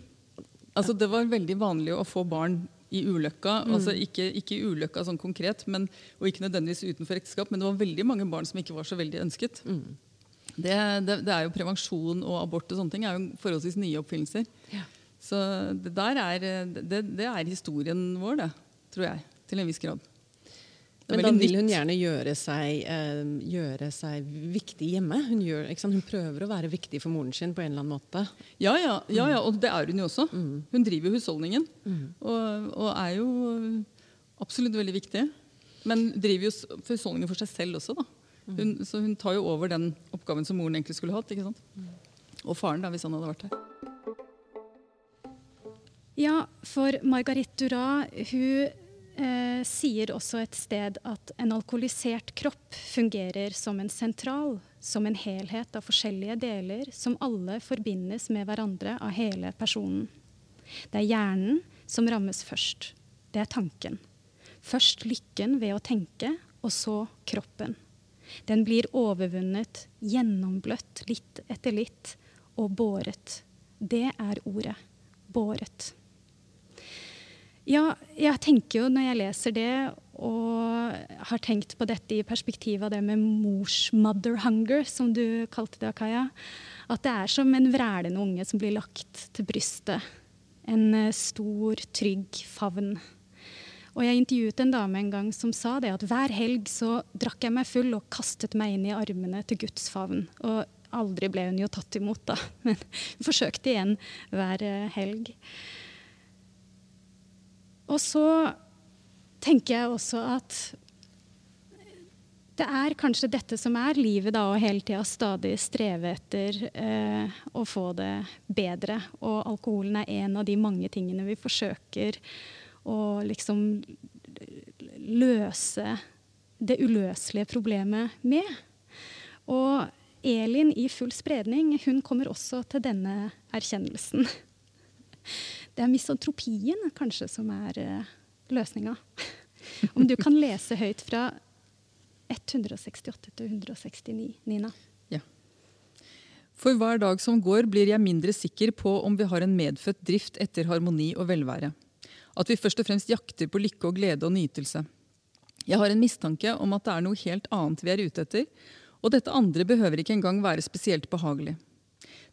Altså, det var veldig vanlig å få barn i ulykka. altså Ikke, ikke i ulykka sånn konkret, men, og ikke nødvendigvis utenfor ekteskap, men det var veldig mange barn som ikke var så veldig ønsket. Det, det, det er jo Prevensjon og abort og sånne ting er jo forholdsvis nye oppfinnelser. Ja. Så det der er, det, det er historien vår, det, tror jeg. Til en viss grad. Men da vil hun gjerne gjøre seg, eh, gjøre seg viktig hjemme. Hun, gjør, hun prøver å være viktig for moren sin på en eller annen måte. Ja, ja, ja, ja, og det er hun jo også. Mm. Hun driver husholdningen. Og, og er jo absolutt veldig viktig. Men driver jo husholdningen for seg selv også, da. Hun, så hun tar jo over den oppgaven som moren egentlig skulle hatt. ikke sant? Og faren, da, hvis han hadde vært her. Ja, for Margarit Duras hun eh, sier også et sted at en alkoholisert kropp fungerer som en sentral, som en helhet av forskjellige deler som alle forbindes med hverandre av hele personen. Det er hjernen som rammes først. Det er tanken. Først lykken ved å tenke, og så kroppen. Den blir overvunnet, gjennombløtt litt etter litt, og båret. Det er ordet. Båret. Ja, jeg tenker jo når jeg leser det, og har tenkt på dette i perspektiv av det med mors mother hunger, som du kalte det, Kaja, at det er som en vrælende unge som blir lagt til brystet. En eh, stor, trygg favn. Og jeg intervjuet en dame en gang som sa det at hver helg så drakk jeg meg full og kastet meg inn i armene til Guds favn. Og aldri ble hun jo tatt imot, da. Men hun forsøkte igjen hver eh, helg. Og så tenker jeg også at det er kanskje dette som er livet, da, å hele tida stadig streve etter eh, å få det bedre. Og alkoholen er en av de mange tingene vi forsøker å liksom løse det uløselige problemet med. Og Elin i full spredning hun kommer også til denne erkjennelsen. Det er misantropien kanskje som er uh, løsninga. Om du kan lese høyt fra 168 til 169, Nina. For hver dag som går, blir jeg mindre sikker på om vi har en medfødt drift etter harmoni og velvære. At vi først og fremst jakter på lykke og glede og nytelse. Jeg har en mistanke om at det er noe helt annet vi er ute etter, og dette andre behøver ikke engang være spesielt behagelig.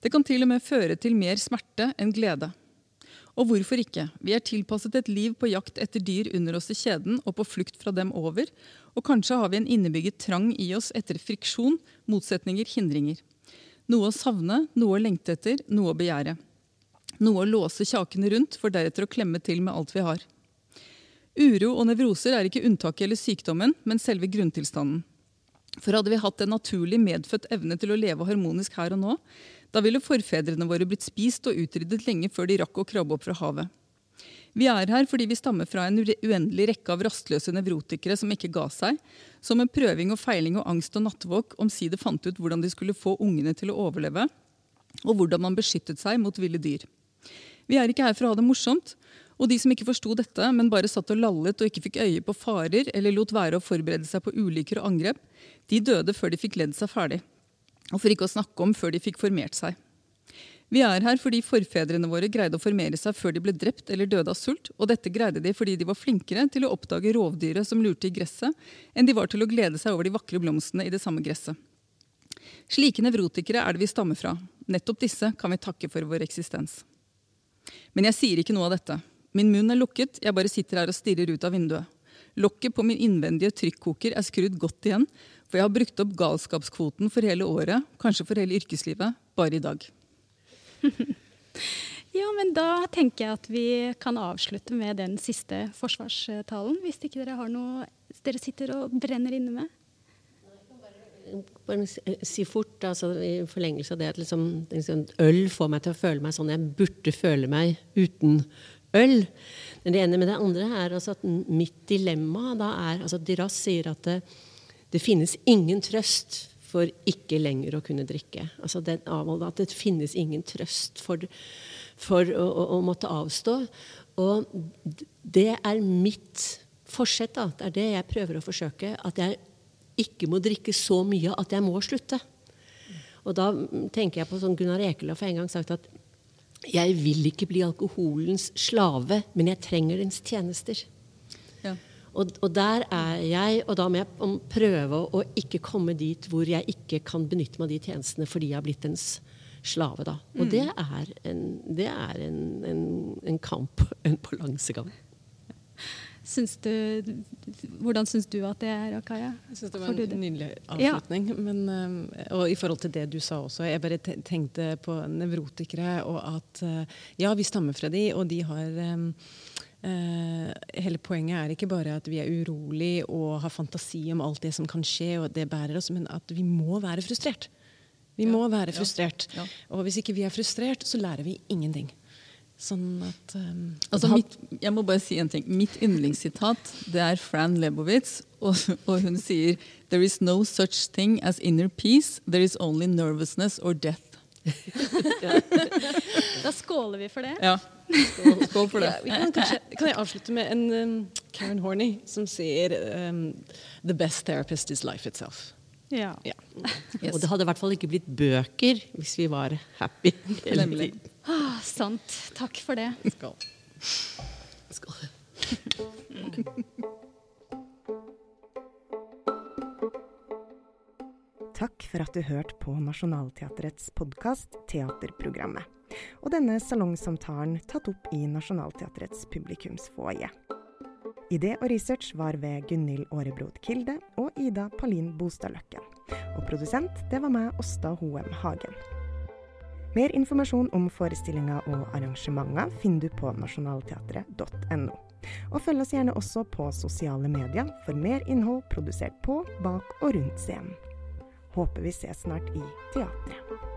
Det kan til og med føre til mer smerte enn glede. Og hvorfor ikke? Vi er tilpasset et liv på jakt etter dyr under oss i kjeden og på flukt fra dem over, og kanskje har vi en innebygget trang i oss etter friksjon, motsetninger, hindringer. Noe å savne, noe å lengte etter, noe å begjære. Noe å låse kjakene rundt, for deretter å klemme til med alt vi har. Uro og nevroser er ikke unntaket eller sykdommen, men selve grunntilstanden. For hadde vi hatt en naturlig medfødt evne til å leve harmonisk her og nå, Da ville forfedrene våre blitt spist og utryddet lenge før de rakk å krabbe opp fra havet. Vi er her fordi vi stammer fra en uendelig rekke av rastløse nevrotikere som ikke ga seg, som med prøving og feiling og angst og nattvåk omsider fant ut hvordan de skulle få ungene til å overleve, og hvordan man beskyttet seg mot ville dyr. Vi er ikke her for å ha det morsomt, og de som ikke forsto dette, men bare satt og lallet og ikke fikk øye på farer eller lot være å forberede seg på ulykker og angrep, de døde før de fikk ledd seg ferdig. Og for ikke å snakke om før de fikk formert seg. Vi er her fordi forfedrene våre greide å formere seg før de ble drept eller døde av sult, og dette greide de fordi de var flinkere til å oppdage rovdyret som lurte i gresset, enn de var til å glede seg over de vakre blomstene i det samme gresset. Slike nevrotikere er det vi stammer fra. Nettopp disse kan vi takke for vår eksistens. Men jeg sier ikke noe av dette. Min munn er lukket, jeg bare sitter her og stirrer ut av vinduet. Lokket på min innvendige trykkoker er skrudd godt igjen, for jeg har brukt opp galskapskvoten for hele året, kanskje for hele yrkeslivet, bare i dag. ja, men da tenker jeg at vi kan avslutte med den siste forsvarstalen. Hvis ikke dere har noe dere sitter og brenner inne med. Bare si fort, altså, i forlengelse av det, at liksom, liksom, øl får meg til å føle meg sånn jeg burde føle meg uten øl. Det ene med det andre er altså at mitt dilemma da er altså Diras sier at det, finnes ingen trøst for ikke lenger å kunne drikke. Altså den avholdet, At det finnes ingen trøst for, for å, å, å, måtte avstå. Og det er mitt forsett. Da. Det er det jeg prøver å forsøke. At jeg ikke må drikke så mye at jeg må slutte. Og da tenker jeg på sånn Gunnar Ekelöf har en gang sagt at jeg vil ikke bli alkoholens slave, men jeg trenger dens tjenester. Og, og, der er jeg, og da må jeg prøve å ikke komme dit hvor jeg ikke kan benytte meg av de tjenestene fordi jeg har blitt ens slave. da. Og mm. det er en, det er en, en, en kamp, en balansegang. Syns du, hvordan syns du at det er, Akaya? Jeg syns det var en nydelig avslutning. Ja. Men, eh, og i forhold til det du sa også, jeg bare tenkte på nevrotikere, og at eh, ja, vi stammer fra de, og de har um, Uh, hele poenget er ikke bare at vi er urolig og har fantasi om alt det som kan skje, og det bærer oss, men at vi må være frustrert. Vi ja, må være frustrert. Ja, ja. Og hvis ikke vi er frustrert, så lærer vi ingenting. Sånn at um, altså, mitt, Jeg må bare si en ting. Mitt yndlingssitat det er Fran Lebowitz, og, og hun sier There is no such thing as inner peace. There is only nervousness or death. da skåler vi for det. Ja. Skål, skål for det. Ja, kan, kanskje, kan, jeg avslutte med en um, Karen Horney som sier um, The best therapist is life itself. Ja. ja. Yes. Og det hadde i hvert fall ikke blitt bøker hvis vi var happy. Ah, sant. Takk for det. Skål. Skål. Takk for at du hørte på Nationaltheatrets podkast Teaterprogrammet, og denne salongsamtalen tatt opp i Nationaltheatrets publikumsfoajé. Idé og research var ved Gunhild Aarebrot Kilde og Ida Palin Bostad Løkken. Og produsent, det var meg, Åsta Hoem Hagen. Mer informasjon om forestillinga og arrangementer finner du på nasjonalteatret.no. Og følg oss gjerne også på sosiale medier for mer innhold produsert på, bak og rundt scenen. Håper vi ses snart i teatret.